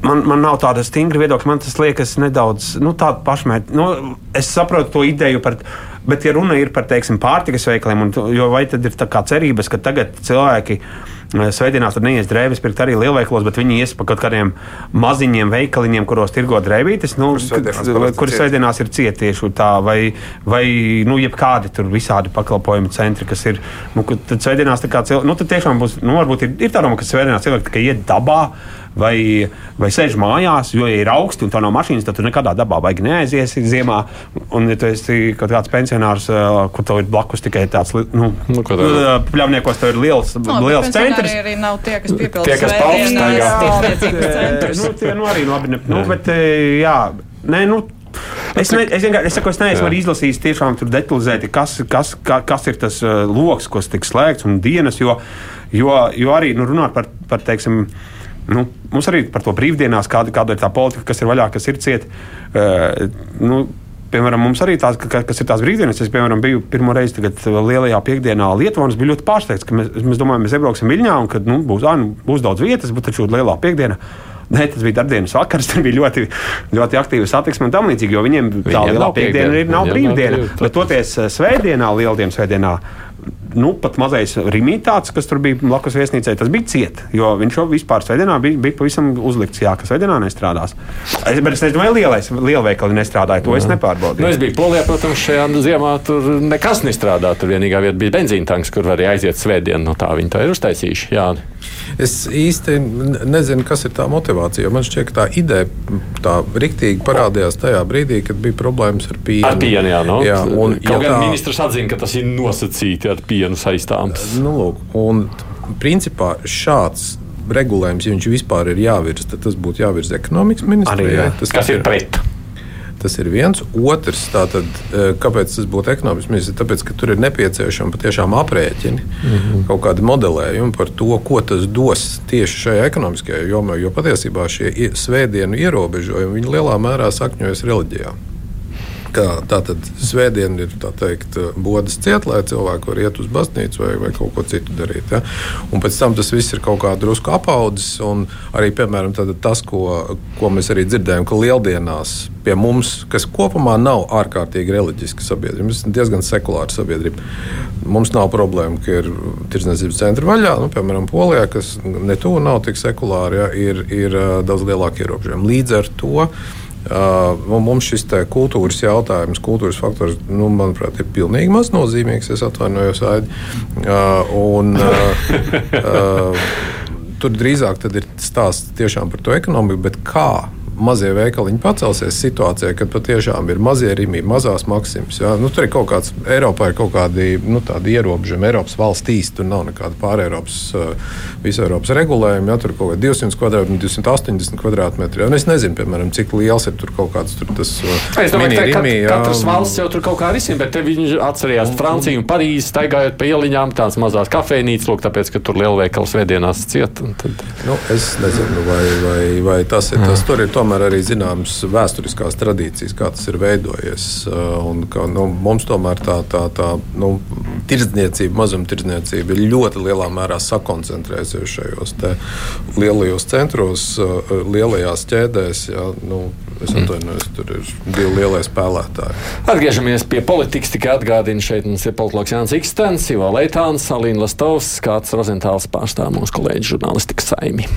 Man, man nav tāda stingra viedokļa, man tas liekas nedaudz nu, tāds pašmērķis. Nu, es saprotu to ideju par. Bet, ja runa ir par teiksim, pārtikas veikaliem, un, jo vai tad ir tā kā cerības, ka tagad cilvēki eh, svētdienās tur neies drēbes pirkt arī lielveikalos, bet viņi ies pa kaut kādiem maziņiem veikaliņiem, kuros tirgo drēbītes, nu, Kur svētdienās ir cieti tieši tā, vai, vai nu, jebkādi tur visādi pakalpojumu centri, kas ir. Nu, tad svētdienās tā kā cilvēki, nu, tad tiešām būs, nu, varbūt ir, ir tā doma, ka svētdienās cilvēki tikai iet dabā vai, vai sēž mājās, jo, ja ir augsti un tā nav mašīnas, tad tu nekādā dabā baigi neaizies ziemā. Un, ja tu esi kaut kāds pensionārs, uh, kur tev ir blakus tikai tāds, nu, Nu, uh, pļavniekos, tev ir liels, No, liels centrs. arī nav tie, kas piepilda Tie, kas pauks staigā. nu, tie nu, arī labi. Ne, nu, bet, jā, nē, nu, Es, ne, es, vienkārši- es, saku, es neesmu arī izlasījis tiešām tur detalizēti, kas, kas, ka- kas ir tas uh, lokus, kas tiks slēgts un dienas. Jo, jo, jo arī nu, runāt par, par teiksim, Nu, mums arī par to brīvdienās, kāda, kāda ir tā politika, kas ir vaļā, kas ir cieta. Uh, nu, Piemēram, mums arī tās, ka- kas ir tās brīvdienas. Es, piemēram, biju pirmo reizi tagad, uh, lielajā piekdienā Lietuvā. Es biju ļoti pārsteigts, ka mēs, mēs domājam, mēs iebrauksim Viļņā un ka nu, būs, ā, nu, būs daudz vietas, bet taču lielā piekdiena. Nē, tas bija darbdienas vakars, tur bija ļoti, ļoti aktīva satiksme un tam līdzīgi, jo viņiem tā lielā piekdiena ir nav brīvdiena. brīv- Bet toties eh, svētdienā, lieldienas svētdienā, nu, pat mazais rīmītāts, kas tur bija blakus viesnīcai, tas bija ciet. Jo viņš jau vispār svētdienā bija, bija pavisam uzlikts, jā, ka svētdienā nestrādās. Es, bet es nezinu, vai lielais lielveikali nestrādāja, to es nepārbaudīju. Nu, es biju Polijā, protams, šajā ziemā tur nekas nestrādā. Tur vienīgā vieta bija benzīna tanks, kur varēja aiziet svētdien. No tā viņi to ir uztaisījuši. Jā. Es īsti nezinu, kas ir tā motivācija. Man šķiet, ka tā ideja tā riktīgi parādījās tajā brīdī, kad bija problēmas ar pienu. Ar pienu, jā, no? jā un, Kaut ja gan tā- ministrs atzina, ka tas ir nosacīti ar pienu saistāms. Nu, lūk, un, principā šāds regulējums, ja viņš vispār ir jāvirza, tad tas būtu jāvirza ekonomikas ministrijai. Tas, Kas ir pret? Tas ir viens. Otrs, tātad, eh, kāpēc tas būtu ekonomiski ministrs? Tāpēc, ka tur ir nepieciešami patiešām aprēķini, mm -hmm. kaut kādi modelējumi par to, ko tas dos tieši šajā ekonomiskajā jomā. Jo patiesībā šie ie- svētdienu ierobežojumi lielā mērā sakņojas reliģijā. Kā, tā tad svētdiena ir teikt, bodas ciet, lai cilvēki var iet uz baznīcu vai, vai kaut ko citu darīt. Ja? Un pēc tam tas viss ir kaut kā drusku apaudzis. Arī piemēram, tātad tas, ko, ko mēs arī dzirdējam, ka lieldienās pie mums, kas kopumā nav ārkārtīgi reliģiska sabiedrība, mēs esam diezgan sekulāra sabiedrība. Mums nav problēma, ka ir tirdzniecības centri vaļā, nu, piemēram, Polijā, kas ne tuvu nav tik sekulāra, ja, ir, ir daudz lielāki ierobežojumi. Līdz ar to Uh, mums šis kultūras jautājums, kultūras faktors, nu, manuprāt, ir pilnīgi maznozīmīgs. Es atvainojos, Aidi. Uh, un, uh, uh, tur drīzāk ir stāsts par to ekonomiku, bet kā mazie veikaliņi pacelsies situācijā, kad patiešām ir mazie rīmi, mazās maksimas. Ja? Nu, tur ir kaut kāds, Eiropā ir kaut kādi nu, ierobežojumi. Eiropas valstīs tur nav nekāda pāreiropas, uh, visu Eiropas regulējuma. Ja? Tur kaut kādi 200 kvadrātmetri, 280 kvadrātmetri. Ja? Un es nezinu, piemēram, cik liels ir tur kaut kāds tur tas uh, Es domāju, ka kat, mini-rimi, ja? katrs valsts jau tur kaut kā risina, bet viņi atcerējās Franciju un Parīzi, staigājot pa ieliņām, tās mazās kafejnīcas, lūk, tāpēc, ka tur lielveikals svētdienās ciet. Tad... Nu, es nezinu, vai, vai, vai tas ir tas. Tur ir tomēr arī zināmas vēsturiskās tradīcijas, kā tas ir veidojies. Uh, un Ka, nu, mums tomēr tā, tā, tā nu, tirdzniecība, mazumtirdzniecība ir ļoti lielā mērā sakoncentrējusies šajos lielajos centros, uh, lielajās ķēdēs. Jā, nu, es atvainojos, tur ir divi lielie spēlētāji. Atgriežamies pie politikas. Tikai atgādinu, šeit mums ir politologs Jānis Ikstens, Ivo Leitāns, Alīna Lastovs, kāds Rozentāls pārstāv mūsu kolēģi žurnālistikas saimi.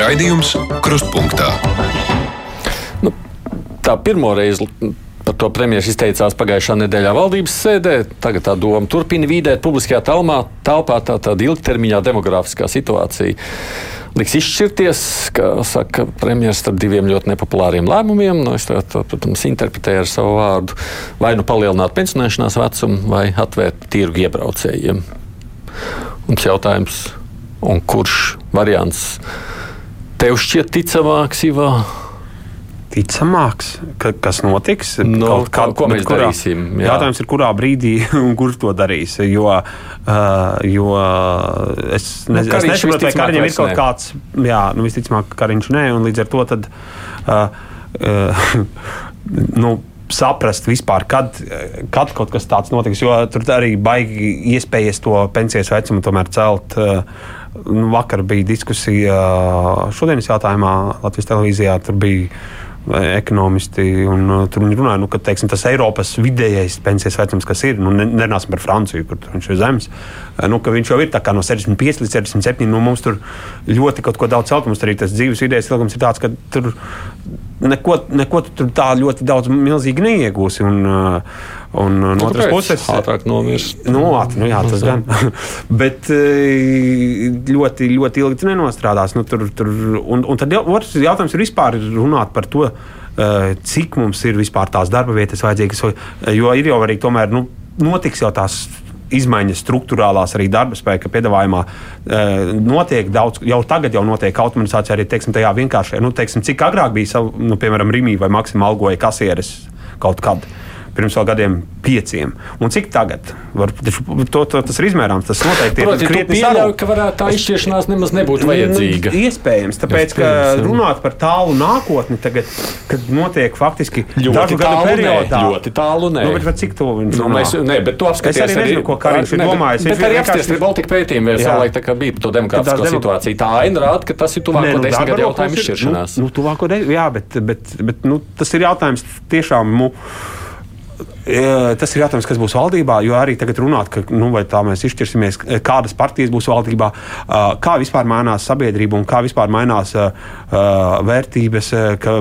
Raidījums Krustpunktā. Tā pirmo reizi par to premjerministrs izteicās pagājušā nedēļā valdības sēdē. Tagad tā doma turpina vīdēt publiskajā telmā, telpā tā tāda ilgtermiņā demografiskā situācija. Liks izšķirties, kā saka premjerministrs, starp diviem ļoti nepopulāriem lēmumiem. Nu, es to, protams, interpretēju ar savu vārdu. Vai nu palielināt pensionēšanās vecumu, vai atvērt tirgu iebraucējiem. Tas jautājums, kurš variants tev šķiet ticamāks, Ivo? ticamāks, ka, kas notiks. Nu, Kaut ko- ko mēs darīsim, jā. Jautājums ir, kurā brīdī un kurš to darīs. Jo, uh, jo es, ne, Nu, es nesaprotu, vai Kariņam ir kaut ne. kāds, jā, nu, visticamāk, Kariņš nē, un līdz ar to tad. Uh, uh, nu, saprast vispār, kad, kad kaut kas tāds notiks. Jo tur arī baigi iespējas to pensijas vecumu tomēr celt. Uh, Vakar bija diskusija šodienas jautājumā Latvijas televīzijā. Tur bija ekonomisti, un uh, tur viņi runāja, nu, ka teiksim, tas Eiropas vidējais pensijas vecums, kas ir, nu, ne- nerunāsim par Franciju, kur viņš ir zems, nu, ka viņš jau ir no 65 līdz 67. Nu, mums tur ļoti kaut ko daudz celt. Mums arī tas dzīves vidējais ilgums ir tāds, ka tur neko, neko tu tā ļoti daudz milzīgi neiegūsi. Un, uh, un uh, no otras puses, ātrāk nomirst. Nu, ātri, nu, jā, tas gan. Bet uh, ļoti, ļoti ilgi tu nenostrādās. Nu, tur, tur, un, un tad otrs jautājums ir vispār runāt par to, uh, cik mums ir vispār tās darba vietas vajadzīgas. Jo ir jau arī tomēr nu, notiks jau tās izmaiņas struktūrālās arī darba spēka piedāvājumā notiek daudz, jau tagad jau notiek automatizācija arī teiksim, tajā vienkāršajā, nu, teiksim, cik agrāk bija, savu, nu, piemēram, Rīgā vai Maksimā algoja kasieres kaut kad pirms vēl gadiem pieciem. Un cik tagad? Var, to, to, tas ir izmērāms. Tas noteikti Proti, ir krietni pieļauj, ka varētu tā izšķiršanās nemaz nebūt vajadzīga. Nu, iespējams, tāpēc, ka runāt par tālu nākotni tagad, kad notiek faktiski ļoti tālu periodā. Nē, ļoti tālu nē. Nu, bet cik to viņš nu, mēs, nē, bet tu apskaties es arī nezinu, ko Kariņš ir domājis. Bet, bet arī apskaties, ir Baltika pētījumi, vēl savulaik tā kā bija to demokrātisko demok... situāciju. Tā aina rāda, ka tas ir tuvāko nu, desmit gadu jautājumu izšķiršanās. Nu, tuvāko, jā, bet, bet, bet nu, tas ir jautājums tiešām. Nu, Tas ir jautājums, kas būs valdībā, jo arī tagad runāt, ka nu, tā mēs izšķirsimies, kādas partijas būs valdībā, kā vispār mainās sabiedrība un kā vispār mainās vērtības,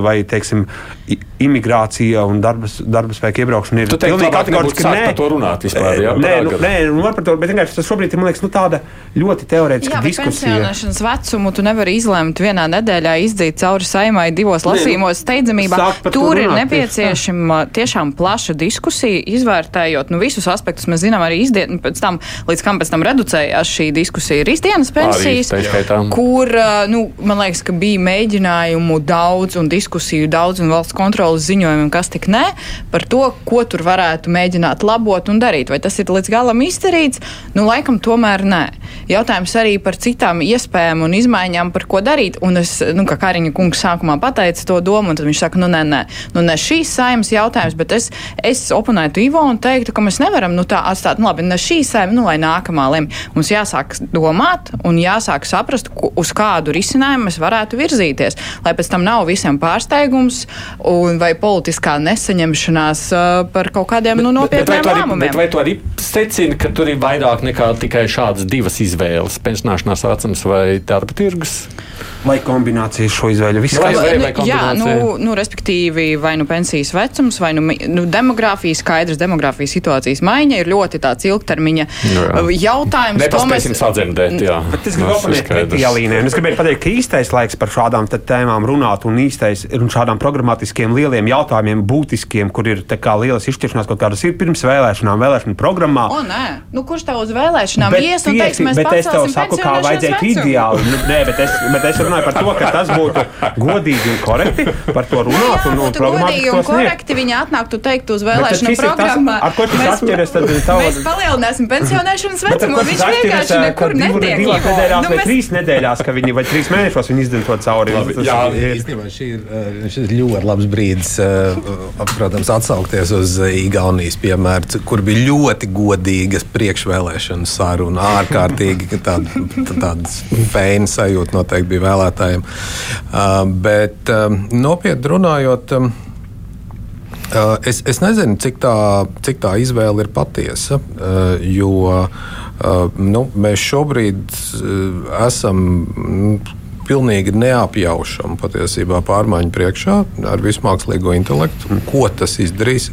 vai, teiksim, imigrācija un darba, darba spēka iebraukšana ir pilnīgi kategoriski. Nē, par to runāt vispār. Jā, nē, nu, nē, nu, var par to, bet vienkārši tas šobrīd ir, liekas, nu, tāda ļoti teorētiska jā, diskusija. Pensionēšanas vecumu tu nevari izlemt vienā nedēļā izdzīt cauri saimai divos lasījumos steidzamībā. Tur ir nepieciešama tiešām plaša diskusija, izvērtējot nu, visus aspektus. Mēs zinām arī izdien, pēc tam, līdz kam pēc tam reducējās šī diskusija ir izdienas pensijas, kur, nu, man liekas, ka bija mēģinājumu daudz un diskusiju daudz un valsts kontrolas ziņojumiem, kas tik ne, par to, ko tur varētu mēģināt labot un darīt. Vai tas ir līdz galam izdarīts? Nu, laikam tomēr nē. Jautājums arī par citām iespējām un izmaiņām, par ko darīt. Un es, nu, kā Kariņa kungs sākumā pateica to domu, un tad viņš saka, nu, nē, nē, nu, ne šīs saimnes jautājums, bet es, es oponētu Ivo un teiktu, ka mēs nevaram, nu, tā atstāt, nu, labi, ne šī saima, nu, lai nākamā lem. Mums jāsāk domāt un jāsāk saprast, uz kādu risinājumu mēs varētu virzīties, lai pēc tam nav visiem pārsteigums un vai politiskā nesaņemšanās par kaut kādiem nu, nopietniem bet, bet lēmumiem. Bet vai tu arī secini, ka tur ir vairāk nekā tikai šādas divas izvēles - pensionāšanās vecums vai darba tirgus? Vai kombinācija šo izvēļu vispār? Vai, vai, vai jā, nu, nu, respektīvi, vai nu pensijas vecums, vai nu, nu demogrāfija, skaidrs demogrāfijas situācijas maiņa ir ļoti tāds ilgtermiņa jā. jautājums. Nepaspēsim mēs... sadzemdēt, jā. Bet es gribu pateikt, es gribēju pateikt, ka īstais laiks par šādām tēmām runāt un īstais un šādām programmatiskiem lieliem jautājumiem, būtiskiem, kur ir kā lielas izšķiršanās kaut kādas ir pirms vēlēšanām, vēlēšanu programmā. O, nē, nu, kurš tev uz vēlēšanām ies un teiks, mēs bet es tev saku, kā vajadzētu ideāli. Nu, nē, bet es, bet es runāju par to, ka tas būtu godīgi un korekti par to runāt. Un, un godīgi un korekti viņi atnāktu teikt uz vēlēšanu programmā. Ar ko tas atšķiras? Mēs palielināsim pensionēšanas vecumu, viņš vienkārši nekur netiek. Divās nedēļās nu, vai trīs nedēļās, ka viņi vai trīs mēnešos viņi izdara to cauri. Jā, īstenībā šī ir, šis ir ļoti labs brīdis, protams, atsaukties uz Igaunijas piemēru, kur bija ļoti godīgas priekšvēlēšana saruna, ārkārtīgi tāda, tādas feinas sajūta noteikti bija vēlētājiem. Uh, bet um, nopietni runājot, um, uh, es, es nezinu, cik tā, cik tā izvēle ir patiesa, uh, jo nu, mēs šobrīd esam pilnīgi neapjaušam patiesībā pārmaiņu priekšā ar visu mākslīgo intelektu. Ko tas izdarīs,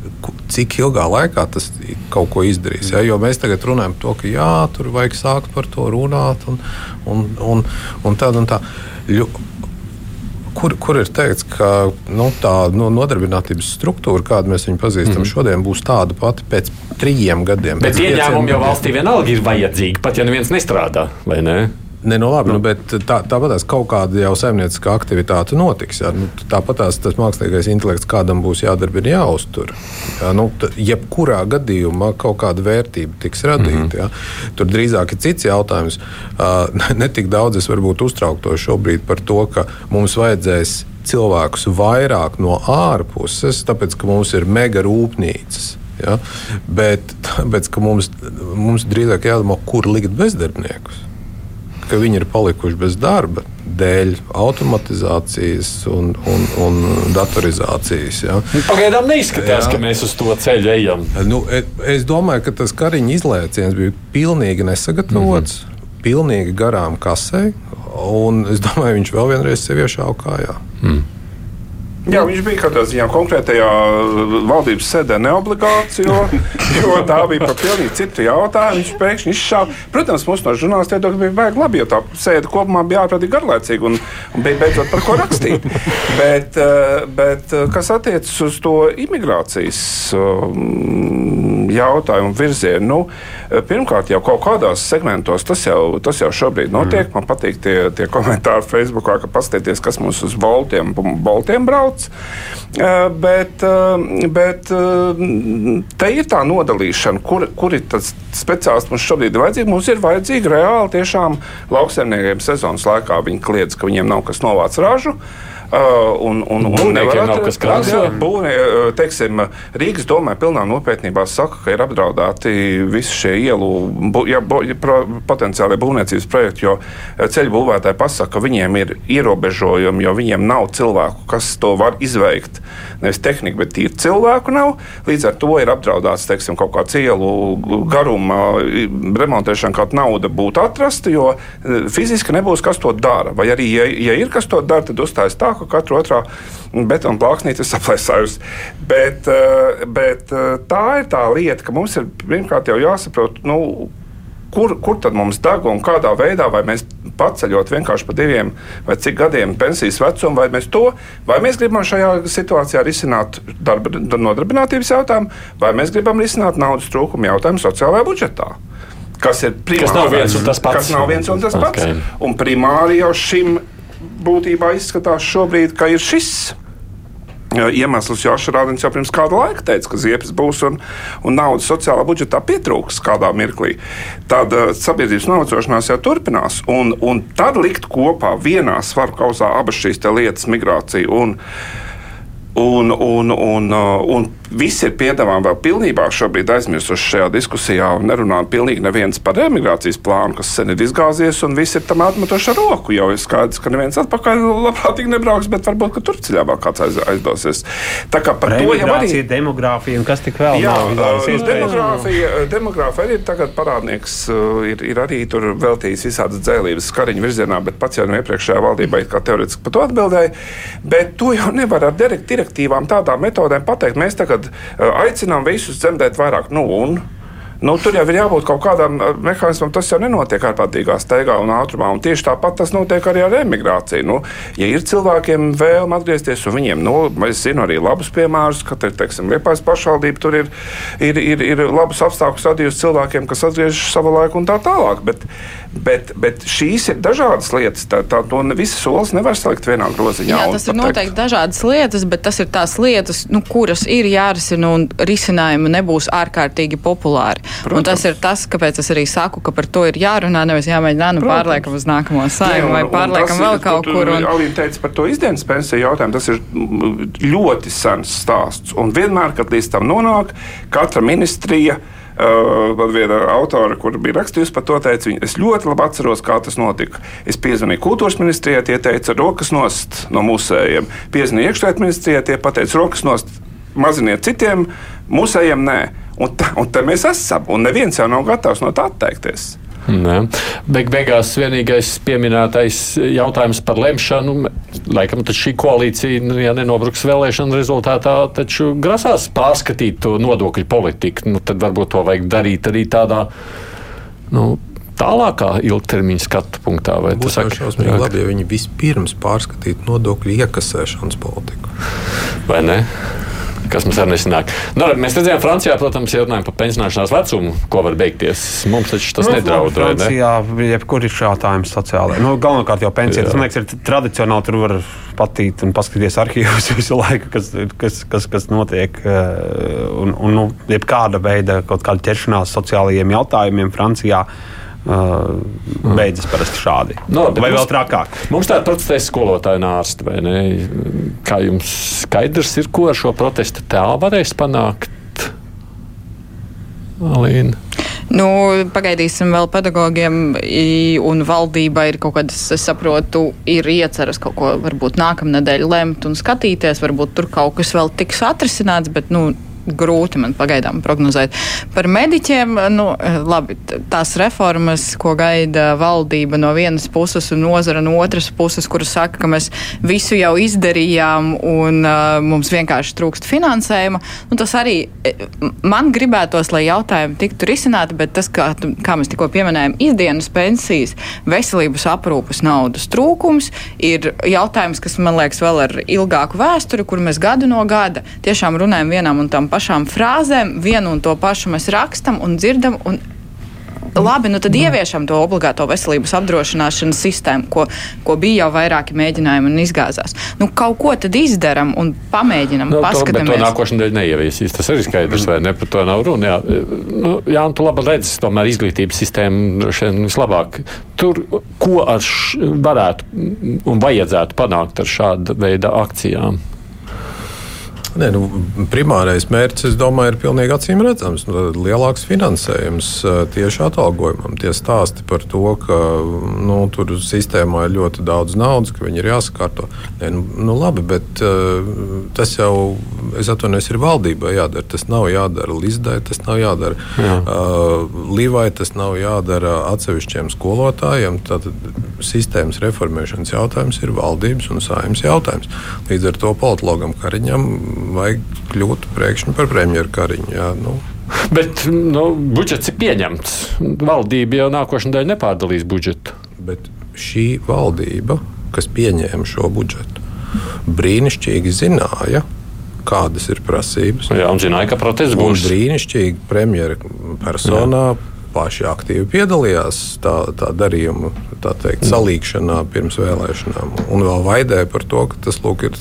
cik ilgā laikā tas kaut ko izdarīs. Ja? Jo mēs tagad runājam par to, ka jā, tur vajag sākt par to runāt un, un, un, un tā un tā kur, kur ir teikts, ka nu, tā nu, nodarbinātības struktūra, kādu mēs viņu pazīstam mm. šodien, būs tāda pati pēc trījiem gadiem. Bet ieņēmumi jau valstī vienalga ir vajadzīgi, pat ja neviens nestrādā, vai ne? Ne, nu labi, nu, bet tā, tāpat kaut kāda jau saimnieciska aktivitāte notiks. Jā. Nu, tāpat tas mākslīgais intelekts kādam būs jādara, ir jāuztur. Jā, nu, jebkurā gadījumā kaut kāda vērtība tiks radīta. Mm -hmm. Jā. Tur drīzāk ir cits jautājums. Uh, ne tik daudz es varbūt uztrauktos šobrīd par to, ka mums vajadzēs cilvēkus vairāk no ārpuses, tāpēc ka mums ir mega rūpnīcas. Ja? Bet tāpēc, mums, mums drīzāk jādomā, kur likt bezdarbniekus ka viņi ir palikuši bez darba dēļ automatizācijas un, un, un datorizācijas. Ja. Nu, pagaidām neizskatās, ja. ka mēs uz to ceļu ejam. Nu, e, es domāju, ka tas kariņa izlēciens bija pilnīgi nesagatavots, mm -hmm. pilnīgi garām kasē, un es domāju, viņš vēl vienreiz sevi iešāva kājā. Mm. Jā, viņš bija kādā ziņā konkrētajā valdības sēdē neobligāts, jo, jo tā bija par pilnīgi citu jautājumu. Viņš pēkšņi izšāva. Protams, mums no žurnālistiem bija baigi labi, jo tā sēde kopumā bija ārprātīgi garlaicīga un, un bija beidzot par ko rakstīt. bet, eh, bet eh, kas attiecas uz to imigrācijas um, jautājumu virzienu, nu, eh, pirmkārt jau kaut kādos segmentos tas jau, tas jau šobrīd notiek. Mm. Man patīk tie, tie komentāri Facebookā, ka paskatieties, kas mums uz boltiem, boltiem brauc. Eh, bet, eh, bet te ir tā nodalīšana, kur, kur ir tas speciālists mums šobrīd ir vajadzīgs. Mums ir vajadzīgi reāli tiešām lauksaimniekiem sezonas laikā. Viņi kliedz, ka viņiem nav kas novāc ražu. Uh, un, un, un nevar nav kas krāso. Būvē, teiksim, Rīgas domē pilnā nopietnībā saka, ka ir apdraudēti visi šie ielu, bu, ja, bu, pro, potenciālie būvniecības projekti, jo ceļu būvētāji pasaka, ka viņiem ir ierobežojumi, jo viņiem nav cilvēku, kas to var izveikt. Nevis tehnika, bet tīri cilvēku nav. Līdz ar to ir apdraudēts teiksim, kaut kāds ielu garuma remontēšana, kāda nauda būtu atrasta, jo fiziski nebūs kas to dara. Vai arī, ja, ja ir kas to dara, tad uzstājas tā, ka katra otrā betona plāksnīte ir saplēsājusi. Bet, eh, bet eh, tā ir tā lieta, ka mums ir pirmkārt jau jāsaprot. Nu, kur, kur tad mums deg un kādā veidā, vai mēs paceļot vienkārši pa diviem vai cik gadiem pensijas vecumu, vai mēs to, vai mēs gribam šajā situācijā risināt darba nodarbinātības jautājumu, vai mēs gribam risināt naudas trūkumu jautājumu sociālajā budžetā. Kas ir primāri? Kas nav viens un tas pats. Kas nav viens un tas pats. Okay. Un primāri jau šim būtībā izskatās šobrīd, ka ir šis iemesls, jo Ašrādens jau pirms kāda laika teica, ka ziepes būs un, un naudas sociālā budžetā pietrūks kādā mirklī. Tad uh, sabiedrības novecošanās jau turpinās. Un, un tad likt kopā vienā svaru kausā abas šīs lietas, migrācija un, un, un, un, uh, un visi ir piedāvājumi vēl pilnībā šobrīd aizmirsuši šajā diskusijā un nerunā pilnīgi neviens par emigrācijas plānu, kas sen ir izgāzies, un visi ir tam atmetuši ar roku. Jau ir skaidrs, ka neviens atpakaļ labprātīgi nebrauks, bet varbūt Turcijā vēl kāds aiz, aizdosies. Tā kā par to jau arī ir demogrāfija un kas tik vēl Jā, nav. demogrāfija, demogrāfija arī ir tagad parādnieks, ir, ir arī tur veltījis visādas dzēlības skariņu virzienā, bet pats jau no iepriekšējā valdībā kā teorētiski par to atbildēja. Bet to jau nevar ar direktīvām tādām metodēm pateikt. Mēs tagad kad aicinām visus dzemdēt vairāk. Nu, un, Nu, tur jau ir jābūt kaut kādam mehānismam. Tas jau nenotiek ārprātīgā steigā un ātrumā. Un tieši tāpat tas notiek arī ar emigrāciju. Nu, ja ir cilvēkiem vēlme atgriezties, un viņiem, nu, es zinu arī labus piemērus, ka, teiksim, Liepājas pašvaldība tur ir, ir, ir, ir labus apstākļus radījusi cilvēkiem, kas atgriežas savā laikā un tā tālāk. Bet, bet, bet šīs ir dažādas lietas. Tā, tā, to visas solis nevar salikt vienā groziņā. Jā, tas ir noteikti teikt. dažādas lietas, bet tas ir tās lietas, nu, kuras ir jārisina un risinājumi nebūs ārkārtīgi populāri. Tas ir tas, kāpēc es arī saku, ka par to ir jārunā. Nevis jāmēģina nu, pārliekam uz nākamo saimu vai pārliekam vēl kaut kur. Un... Alīna teica par to izdienas pensiju jautājumu. Tas ir ļoti sens stāsts. Un vienmēr, kad līdz tam nonāk, katra ministrija. Uh, man viena autore, kur bija rakstījusi par to, teica, viņa, es ļoti labi atceros, kā tas notika. Es piezvanīju kultūras ministrijai, tie teica, rokas nost no musējiem. Piezvanīju iekšlietu ministrijai, tie pateica, rokas nost maziniet citiem, musējiem nē. Un, tā, un tā mēs esam, un neviens jau nav gatavs no tā atteikties. Ne. Beig beigās vienīgais pieminētais jautājums par lemšanu, laikam šī koalīcija, nu, ja nenobruks vēlēšanu rezultātā, taču grasās pārskatīt to nodokļu politiku. Nu, tad varbūt to vajag darīt arī tādā. Nu, Tālākā ilgtermiņa skatu punktā, vai tas ir šausmīgi labi, ja viņi vispirms pārskatītu nodokļu iekasēšanas politiku. Vai ne? Kas mums arī nesanāk. Nu, mēs redzējām, Francijā, protams, ja runājam par pensionēšanās vecumu, ko var beigties. Mums taču tas nu, nedraud. Francijā, ne? jebkur ir šādājums sociālai. Nu, galvenokārt jau pensijas, man liekas, ir tradicionāli tur var patīt un paskatīties arhīvus visu laiku, kas, kas, kas, kas notiek. Eh, un, un nu, jebkāda veida kaut kāda ķeršanās sociālajiem jautājumiem Francijā Uh, beidzas parasti šādi. No, vai mums, vēl trakāk? Mums tāda protestēs skolotāja ārsta, vai ne? Kā jums skaidrs ir, ko ar šo protestu tā varēs panākt? Alīna. Nu, pagaidīsim vēl pedagogiem un valdībai ir kaut kādas, es saprotu, ir ieceras kaut ko varbūt nākamnedēļ lemt un skatīties. Varbūt tur kaut kas vēl tiks atrisināts, bet, nu, grūti man pagaidām prognozēt. Par mediķiem, nu, labi, tās reformas, ko gaida valdība no vienas puses un nozara no otras puses, kuras saka, ka mēs visu jau izdarījām un uh, mums vienkārši trūkst finansējuma, nu, tas arī man gribētos, lai jautājumi tiktu risināti, bet tas, kā, kā mēs tikko pieminējām, izdienas pensijas, veselības aprūpas naudas trūkums ir jautājums, kas man liekas vēl ar ilgāku vēsturi, kur mēs gadu no gada tiešām runājam vienām un tām pašām frāzēm, vienu un to pašu mēs rakstam un dzirdam. Un Labi, nu tad mm. ieviešam to obligāto veselības apdrošināšanas sistēmu, ko, ko bija jau vairāki mēģinājumi un izgāzās. Nu, kaut ko tad izdaram un pamēģinam. Nu, paskatāmies. To, to nākošais neieviesīs. Tas arī skaidrs, vai ne? Par to nav runa. Jā, nu, jā un tu labi redzi, tomēr izglītības sistēma šeit vislabāk. Tur, ko ar š, varētu un vajadzētu panākt ar šādu veidu akcijām? Nē, nu, primārais mērķis, es domāju, ir pilnīgi acīm redzams. Nu, lielāks finansējums tieši atalgojumam. Tie stāsti par to, ka nu, tur sistēmā ir ļoti daudz naudas, ka viņi ir jāsakārto. Nē, nu, nu, labi, bet tas jau, es atvainojos, ir valdībai jādara. Tas nav jādara Lizdai, tas nav jādara Jā. uh, Līvai, tas nav jādara atsevišķiem skolotājiem. Tātad sistēmas reformēšanas jautājums ir valdības un saimnes jautājums. Līdz ar to politologam Kariņam vajag kļūt pēkšņi par premjeru Kariņu. Jā, nu. Bet nu, budžets ir pieņemts. Valdība jau nākošais nedēļa nepārdalīs budžetu. Bet šī valdība, kas pieņēma šo budžetu, brīnišķīgi zināja, kādas ir prasības. Jā, un zināja, ka protests būs. Brīnišķīgi premjera personā. Jā paši aktīvi piedalījās tā, tā darījuma tā teikt, salīkšanā pirms vēlēšanām. Un vēl vaidēja par to, ka tas, lūk, ir,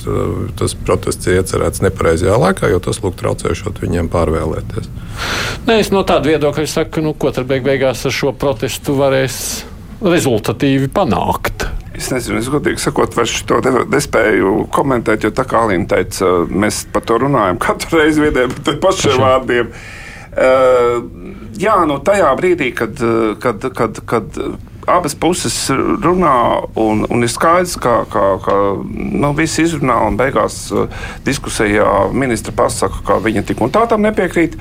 tas protests ir iecerēts nepareizajā laikā, jo tas lūk, traucēšot viņiem pārvēlēties. Nē, es no tāda viedokļa saku, nu, ko tad beig beigās ar šo protestu varēs rezultatīvi panākt. Es nezinu, es godīgi sakot, vairs to nespēju komentēt, jo tā kā Alīna teica, mēs par to runājam katru reizi viediem par pašiem vārdiem. Uh, jā, nu tajā brīdī, kad, kad, kad, kad abas puses runā, un, un ir skaidrs, ka, ka, ka nu, visi izrunā, un beigās diskusijā ministra pasaka, ka viņa tik un tā tam nepiekrīt.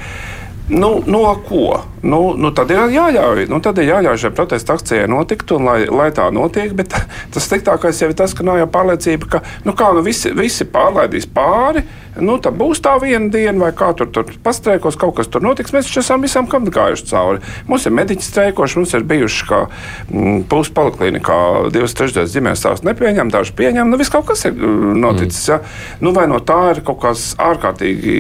Nu, no ko? Nu, nu tad ir jāļauj, nu, tad ir jāļauj šai protesta akcijai notikt, un lai, lai tā notiek. Bet tas sliktākais jau ir tas, ka nav jau pārliecība, ka nu, kā, nu, visi, visi pārlaidīs pāri. Nu, tad būs tā viena diena, vai kā tur, tur pastrēkos, kaut kas tur notiks. Mēs taču esam visam kam gājuši cauri. Mums ir mediķi streikoši, mums ir bijuši kā mm, pusi poliklinikā, divas trešdaļas ģimenes stāsts nepieņem, daži pieņem. Nu, viss kaut kas ir mm, noticis. Mm. Ja? Nu, vai no tā ir kaut kas ārkārtīgi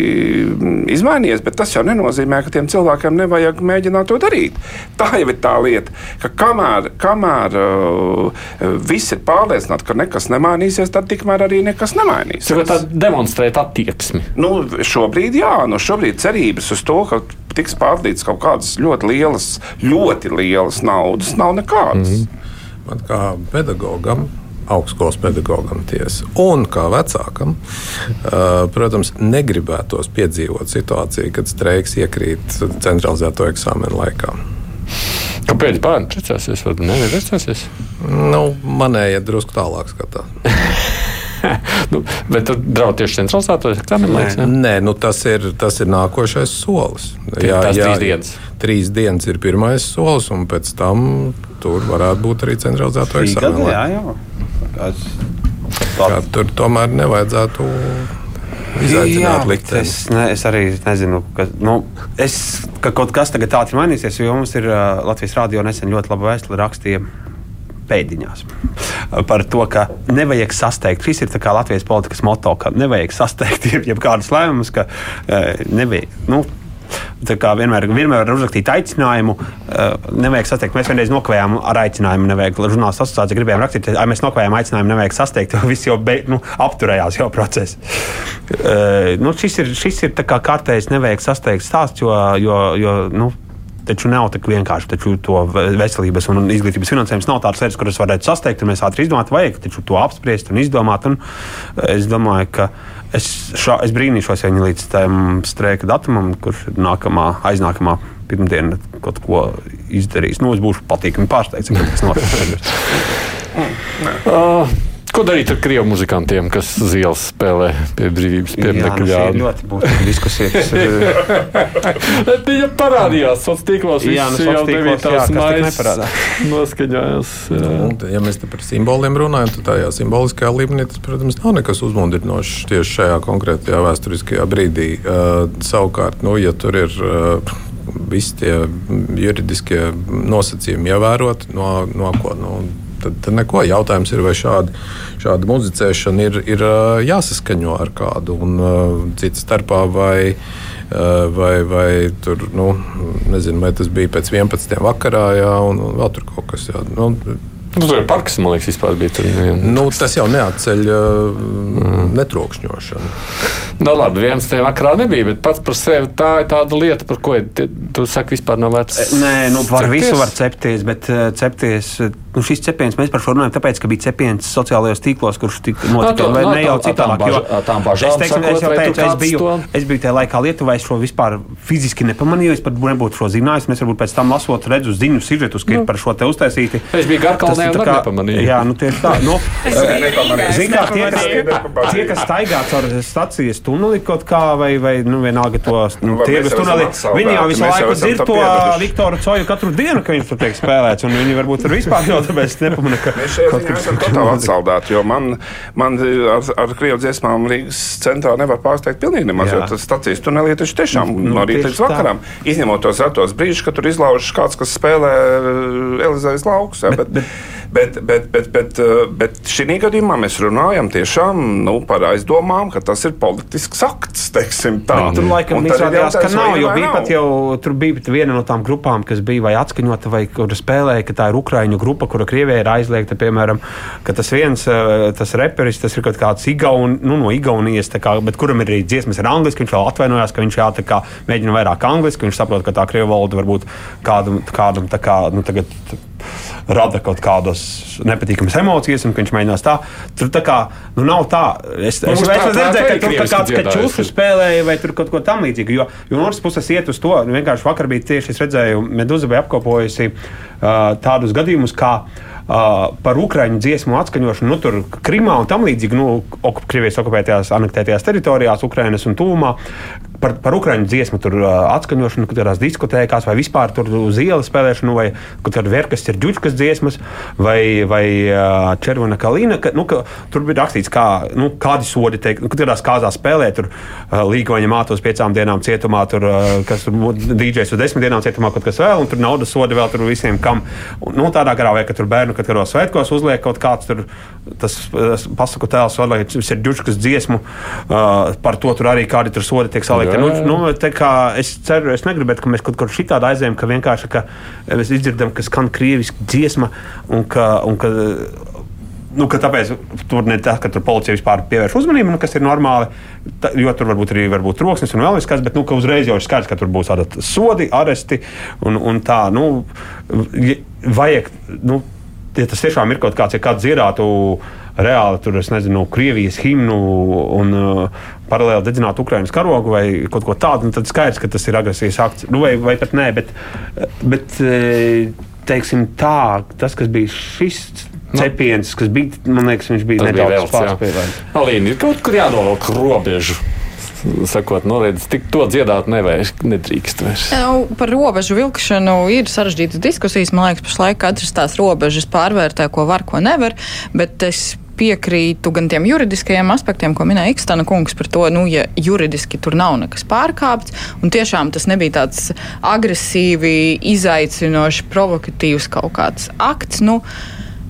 mm, izmainījies, bet tas jau nenozīmē, ka tiem cilvēkiem nevajag mēģināt to darīt. Tā jau ir tā lieta, ka kamēr, kamēr uh, viss ir pārliecināti, ka nekas nemainīsies, tad tikmēr arī nekas nemainīsies. Tā demonstrēt attieksmi. Nu, šobrīd, jā, nu, šobrīd cerības uz to, ka tiks pārdītas kaut kādas ļoti lielas, ļoti lielas naudas, nav nekādas. Mm -hmm. Man kā pedagogam augstskolas pedagogam tiesa. Un kā vecākam, protams, negribētos piedzīvot situāciju, kad streiks iekrīt centralizēto eksāmenu laikā. Kāpēc bērni precēsies? Vai nevienmēr Nu, manējie drusku tālāk skatās. nu, bet tur draudz tieši centralizēto eksāmenu laiks? Nē, Nē nu, tas, ir, tas ir nākošais solis. Jā, jā, trīs dienas. Trīs dienas ir pirmais solis, un pēc tam tur varētu būt arī centralizēto eksāmenu. Jā, jā. Kā, tur tomēr nevajadzētu izaicināt likteni. Es, ne, es arī nezinu, ka, nu, es, ka kaut kas tagad tāds ir mainīsies, jo mums ir uh, Latvijas rādio nesen ļoti laba vēstule rakstīja. Pēdiņās par to, ka nevajag sasteigt. Šis ir Latvijas politikas moto, ka nevajag sasteigt jebkādus lēmumus, ka uh, nevajag. Nu, vienmēr, vienmēr var uzrakstīt aicinājumu, uh, nevajag sasteigt. Mēs vienreiz nokavējām ar aicinājumu, nevajag žurnālistu asociāciju, gribējām rakstīt, ja mēs nokavējām aicinājumu, nevajag sasteigt, jo viss jau be, nu, apturējās jau process. Uh, nu, šis ir, šis ir kā kārtējs, nevajag sasteigt stāsts, jo, jo, jo nu, taču nav tik vienkārši. Taču to veselības un izglītības finansējums nav tāds lietas, kuras varētu sasteigt, un mēs ātri izdomāt, vajag taču to apspriest un izdomāt. Un es domāju, ka Es, šā, es brīnīšos, ja viņi līdz tam streika datumam, kurš ir nākamā, aiznākamā pirmdiena, kaut ko izdarīs. Nu, es būšu patīkami pārsteigts, ka tas notiks. Ko darīt ar krievu muzikantiem, kas uz ielas spēlē pie brīvības Jā, nu, pieminiekļa? šī ir ļoti būtiska diskusija. kas ir- Viņa parādījās sociālos tīklos. Jā, nu, jau sociālos tīklos, devītās jā, kas tik maijas neparādās. Noskaņojās. jā. Un, ja mēs te par simboliem runājam, tad tajā simboliskajā līmenī tas, protams, nav nekas uzmundrinošs tieši šajā konkrētajā vēsturiskajā brīdī. Uh, savukārt, nu, ja tur ir uh, visi tie juridiskie nosacījumi ievēroti, no, no ko. Nu, Tad, tad neko. Jautājums ir, vai šāda, šāda muzicēšana ir, ir jāsaskaņo ar kādu, un cits starpā vai, vai, vai tur, nu, nezinu, vai tas bija pēc 11. vakarā, jā, un, un vēl tur kaut kas. Jā, nu, Nu, tur ir parks, man liekas, vispār bija. Tur, jā. Nu, tas jau neatceļ uh, netrokšņošanu. Nu, labi, viens tajā vakarā nebija, bet pats par sevi tā ir tāda lieta, par ko te- tu saki, vispār nav vērts. Nē, nu, par cepties. visu var cepties, bet uh, cepties, uh, nu, šis cepiens mēs par šo runājam, tāpēc, ka bija cepiens sociālajos tīklos, kurš tika No, notika to- vai no, ne jau bažām es, teiksim, es teicu, es biju, to- es biju tajā laikā Lietuvā, es šo vispār fiziski nepamanīju, es pat nebūtu šo zinājis, es varbūt pēc tam lasot, redzu ziņu sižetus, ka ir par šo te uztaisīti. Es biju Garkalnē ir tā kā- nepamanīju. Jā, nu tieši tā. Nu, nepamanīju. Zin kā, tie, kas, tie, kas staigā caur stacijas tuneli kaut kā, vai, vai nu, vienalga to nu, tirgus tuneli, viņi jau visu laiku dzird to. Viktoru Coju katru dienu, ka viņš tur tiek spēlēts, un viņi varbūt tur vispār jau tāpēc nepamana, ka Mēs šeit esam totāli atsaldēti, jo man, man ar, ar krievu dziesmām Rīgas centrā nevar pārsteigt pilnīgi nemaz, jo tas stacijas tunelī taču tiešām Nu, no rīta tieši līdz vakaram, izņemot tos retos brīžus, kad tur izlaužas kāds, kas spēlē eh, Elizabetes laukus. ja, Bet, bet, bet, bet, bet, eh, bet šī gadījumā mēs runājam tiešām nu, par aizdomām, ka tas ir politisks akts. Tur laikam izrādījās, ka nav, jo bija nav. pat jau, tur bija pat viena no tām grupām, kas bija vai atskaņota, vai kur spēlēja, ka tā ir Ukraiņu grupa, kura Krievijai ir aizliegta, piemēram, ka tas viens, eh, tas reperis, tas ir kaut kāds Igaun, nu, no Igaunijas, kā, bet kuram ir arī dziesmas ar angliski, viņš vēl atvainojās, ka viņš jā, tā kā mēģina vairāk angliski, viņš saprot, ka tā Krievu valoda varbūt kādam, kādam tā kā, nu, tagad rada kaut kādas nepatīkamas emocijas, un ka viņš mēģinās tā. Tur tā kā nu, nav tā. Es, es, Mums es, es redzēju, ka tur kāds kačušu spēlēja vai tur kaut ko tamlīdzīgu. Jo, jo no otras puses iet uz to, nu, vienkārši vakar bija tieši es redzēju, Meduza bija apkopojusi uh, tādus gadījumus, kā uh, par ukraiņu dziesmu atskaņošanu, nu, tur Krimā un tam līdzīgi, nu, okup, Krievijas okupētajās, anektētajās teritorijās, Ukrainas un Tūmā. Par, par ukraiņu dziesmu tur atskaņošanu, kad kādās diskotēkās, vai vispār tur uz ielas spēlēšanu, vai kaut kāda verkas ir ģuģiskas dziesmas, vai, vai červona kalīna. Ka, nu, ka, tur bija rakstīts, kā, nu, kādi sodi tiek, nu, kad kādās kāzās spēlē, tur līgoņa mātos piecām dienām cietumā, tur, kas tur DJs uz desmit dienām cietumā, kaut kas vēl, un tur naudas sodi vēl tur visiem, kam. Nu, tādā garā, vai ka tur bērnu, kad kādos svētkos uzliek kaut kāds tur, tas, tas pasaku tēls, vai tas ir ģuģiskas dziesmu, uh, par to tur arī kādi tur sodi tiek salikti. Nu, nu, tā es ceru, es negribētu, ka mēs kaut kur šitādi aizējām, ka vienkārši ka mēs izdzirdam, ka skan krieviski dziesma un ka. Un ka Nu, ka tāpēc tur ne tas, ka tur policija vispār pievērš uzmanību, nu, kas ir normāli. Ta, jo tur varbūt arī varbūt troksnis un vēl kas, bet nu, uzreiz jau ir skaidrs, ka tur būs tādi sodi, aresti un, un tā. Nu, ja vajag, nu, ja tas tiešām ir kaut kāds, ja kāds dziedātu reāli tur, es nezinu, Krievijas himnu un uh, paralēli dedzinātu Ukraiņas karogu vai kaut ko tādu, nu, tad skaidrs, ka tas ir agresijas akts. Nu, vai, vai pat nē, bet, bet eh, teiksim tā, tas, kas bija šis cepiens, kas bija, man liekas, viņš bija nedaudz pārspīlēts. Alīna, ir kaut kur jānovelk robežu. Sakot, redz, tik to dziedāt nevajag, nedrīkst vairs. Nu, par robežu vilkšanu ir sarežģītas diskusijas. Man liekas, pašlaik katrs tās robežas pārvērtē, ko var, ko nevar. Bet es piekrītu gan tiem juridiskajiem aspektiem, ko minēja Ikstana kungs par to, nu, ja juridiski tur nav nekas pārkāpts, un tiešām tas nebija tāds agresīvi, izaicinoši, provokatīvs kaut kāds akts. Nu,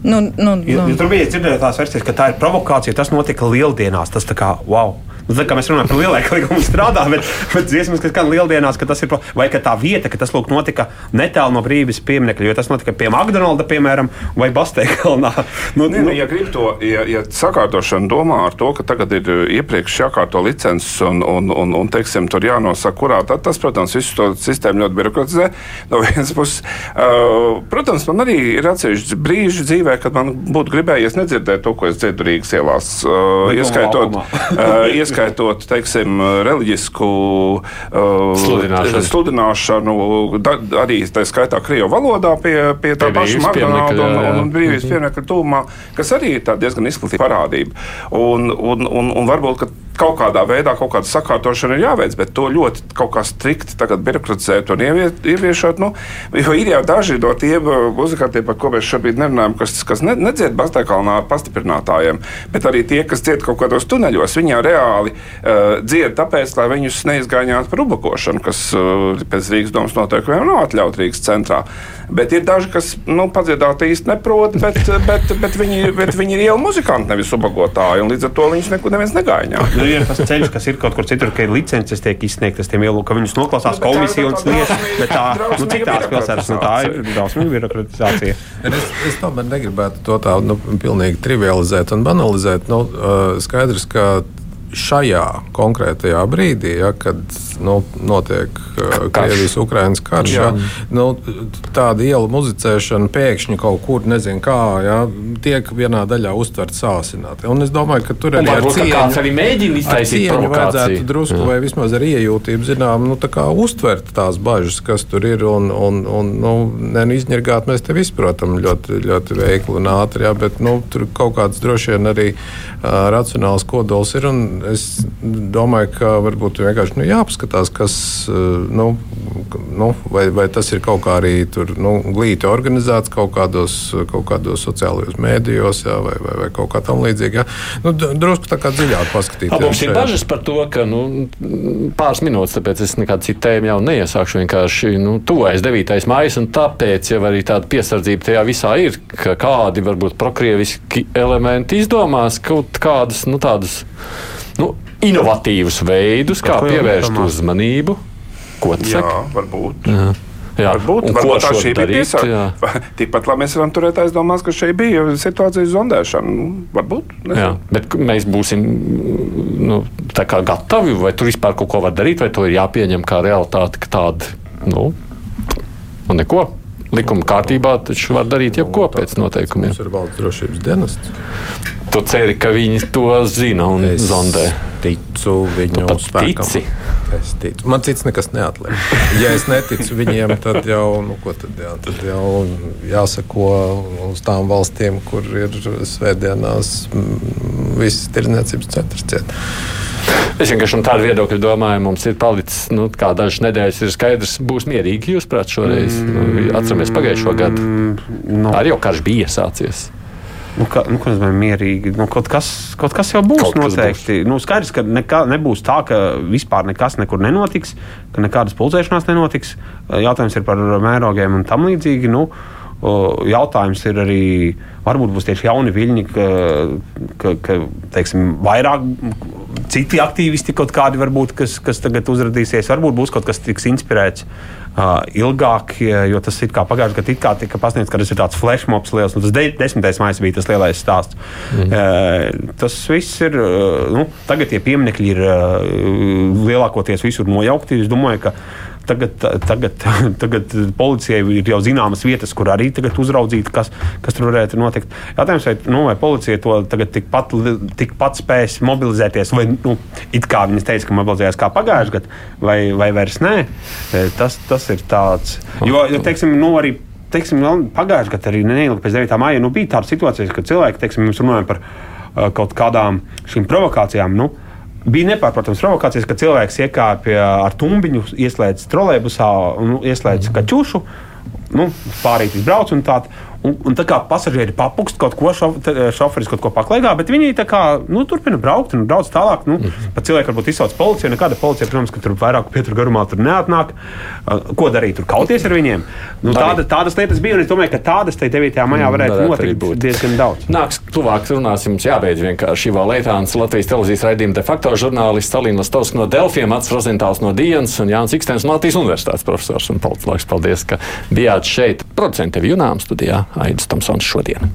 nu, nu, nu. jo tur bija dzirdēta tās versijas, ka tā ir provokācija. Tas notika lieldienās. Tas tā kā wow! Nu, tā kā mēs runājam par lielāku likumu, strādā, bet, bet dziesmas, kas skan lieldienās, ka tas ir, vai ka tā vieta, ka tas lūk, notika netālu no brīvības pieminiekļa, jo tas notika pie McDonalda, piemēram, vai Basteikalnā. Nu, Nē, nu, ja grib to, ja, ja sakārtošana domā ar to, ka tagad ir uh, iepriekš jākārto licences un, un, un, un teiksim, tur jānosaka, kurā, tad tas, protams, visu to sistēmu ļoti birokratizē. No vienas puses, uh, protams, man arī ir atsevišķi brīži dzīvē, kad man būtu gribējies nedzirdēt to, ko es dzirdu Rīgas ielās. Uh, ieskaitot, uh, ieskaitot neskaitot teiksim, reliģisku uh, Sludināšanu. sludināšanu da, arī tā skaitā Krievu valodā pie, pie tā paša pieminekļa, un, un, un brīvības pieminiektu tūmā, kas arī ir diezgan izplatīta parādība. Un, un, un, un varbūt, kaut kādā veidā kaut kāda sakārtošana ir jāveic, bet to ļoti kaut kā strikti birokratizēt un ievie- ieviešot. Nu, jo ir jau daži no tiem uh, muzikantiem, par ko mēs šobrīd nerunājam, kas, kas ne, nedzird Bastākalnā ar pastiprinātājiem, bet arī tie, kas dzied kaut kādos tuneļos, viņi jau reāli uh, dzied tāpēc, lai viņus neizgāņātu par ubakošanu, kas uh, pēc Rīgas domas noteikumiem nav atļauts Rīgas centrā. Bet ir daži, kas nu, padziedāt īsti neprot, bet, bet, bet, viņi, bet viņi ir ielu muzikanti, nevis ubagotāji, un līdz ar to viņus neko neviens negāņā. Nu, ir tas ceļš, kas ir kaut kur citur, ka ir licences tiek izsniegtas tiem ielu, ka viņus noklausās Nu, komisija un drausmīga- Bet tā, nu, cik tās pilsētas, nu, tā ir drausmīga birokratizācija. Es, es tomēr negribētu to tā nu, pilnīgi trivializēt un banalizēt. Nu, skaidrs, ka šajā konkrētajā brīdī, ja, kad nu, notiek uh, Krievijas-Ukrainas karš, ja, nu, tāda ielu muzicēšana pēkšņi kaut kur, nezinu kā, ja, tiek vienā daļā uztverta sāsināti. Un es domāju, ka tur Un arī ar cieņu, kāds arī mēģina ar iztaisīt cieņu provokāciju. drusku Jā. vai vismaz ar iejūtību, zinām, nu, tā kā uztvert tās bažas, kas tur ir. Un, un, un nu, ne, nu, izņirgāt mēs te izprotam ļoti, ļoti veikli un ātri, jā, bet nu, tur kaut kāds droši vien arī uh, racionāls kodols ir. un Es domāju, ka varbūt vienkārši nu, jāpaskatās, kas, uh, nu, nu, vai, vai tas ir kaut kā arī tur, nu, glīti organizēts kaut kādos, kaut kādos sociālajos mēdījos, jā, vai, vai, vai kaut kā tam līdzīga. Nu, drusku tā kā dziļāk paskatīties. Mums ir bažas par to, ka nu, pāris minūtes, tāpēc es nekādu citu tēmu jau neiesākšu. Vienkārši nu, tuvojas 9. maija, un tāpēc jau arī tāda piesardzība tajā visā ir, ka kādi varbūt prokrieviski elementi izdomās kaut kādus nu, tādus nu, inovatīvus veidus, kā pievērst uzmanību. Ko tas saka? varbūt. Jā. Jā. Varbūt, Un varbūt ko tā šī bija darīt? tiesa. Jā. Tikpat labi mēs varam turēt aizdomās, ka šeit bija situācijas zondēšana. Nu, Varbūt. nezinu. Jā, bet mēs būsim nu, gatavi, vai tur vispār kaut ko var darīt, vai to ir jāpieņem kā realitāte, ka tāda, nu, nu neko. Likuma kārtībā taču var darīt jebko pēc noteikumiem. Mums ir valsts drošības dienests. Tu ceri, ka viņi to zina un Es zondē. ticu viņu spēkam. tici? Es ticu. Man cits nekas neatliek. Ja es neticu viņiem, tad jau, nu, ko tad, jā, tad jau jāsako uz tām valstīm, kur ir svētdienās mm, visas tirdzniecības centrs ciet. Es vienkārši no tāda viedokļa domāju, mums ir palicis nu, dažas nedēļas, ir skaidrs, būs mierīgi jūs prāt šoreiz. Nu, atceramies pagājušo gadu. Nu, Arī jau karš bija iesācies. Nu, ka, nu, ko nozīmē mierīgi? Nu, kaut, kas, kaut kas jau būs Kaut noteikti. Nu, skaidrs, ka nekā, nebūs tā, ka vispār nekas nekur nenotiks, ka nekādas pulcēšanās nenotiks. Jautājums ir par mērogiem un tam līdzīgi. Nu, o, jautājums ir arī, varbūt būs tieši jauni viļņi, ka, ka, ka teiksim, vairāk citi aktīvisti kaut kādi varbūt, kas, kas tagad uzrādīsies. Varbūt būs kaut kas tiks inspirēts. Uh, ilgāk, jo tas ir kā pagājušajā gadā, kā tika pasniegts, ka tas ir tāds flash mobs liels. Nu, tas de, desmitais maija bija tas lielais stāsts. Mm. Uh, tas viss ir. Uh, nu, tagad tie pieminekļi ir lielākoties visur nojaukti. Es domāju, ka Tagad, tagad, tagad policijai ir jau zināmas vietas, kur arī uzraudzīt, kas, kas tur varētu notikt. Jautājums, vai, nu, vai policija to tagad tikpat, tikpat spēs mobilizēties, vai nu, it kā viņas teica, ka mobilizējās kā pagājušajā gadā, vai, vai vairs nē. Tas, tas ir tāds. Jo, jo teiksim, nu, arī teiksim, pagājušajā gadā, arī neilgi pēc 9. maija, nu, bija tāda situācija, ka cilvēki, teiksim, mēs runājam par uh, kaut kādām šīm provokācijām. Nu, Bija nepārprotams provokācijas, ka cilvēks iekāpja ar tumbiņu, ieslēdz trolēļbusā un ieslēdz kaķušu. Nu, pārīt izbrauc un tā. Un, un tā kā pasažieri papukst kaut ko, šof, te- šoferis kaut ko paklaigā, bet viņi kā nu, turpina braukt un brauc tālāk. Nu, pat cilvēki varbūt izsauc policiju. Nekāda policija, protams, ka tur vairāk pietur garumā tur neatnāk. Uh, Ko darīt? Tur kauties ar viņiem. Nu, tāda, tādas lietas bija, un es domāju, ka tādas te 9. maijā varētu varētu arī notikt būt. diezgan daudz. Nāks tuvāk runāsim, mums jābeidz vienkārši Ivo Leitāns, Latvijas televīzijas raidījuma de facto žurnālists, Alīna Lastovs no Delfiem, Mats Rozentāls no Dienas un Jānis Ikstens no Latvijas universitātes profesors un politologs. Paldies, ka bijāt šeit. Producenti Junām studijā Aidis Tamsons šodien.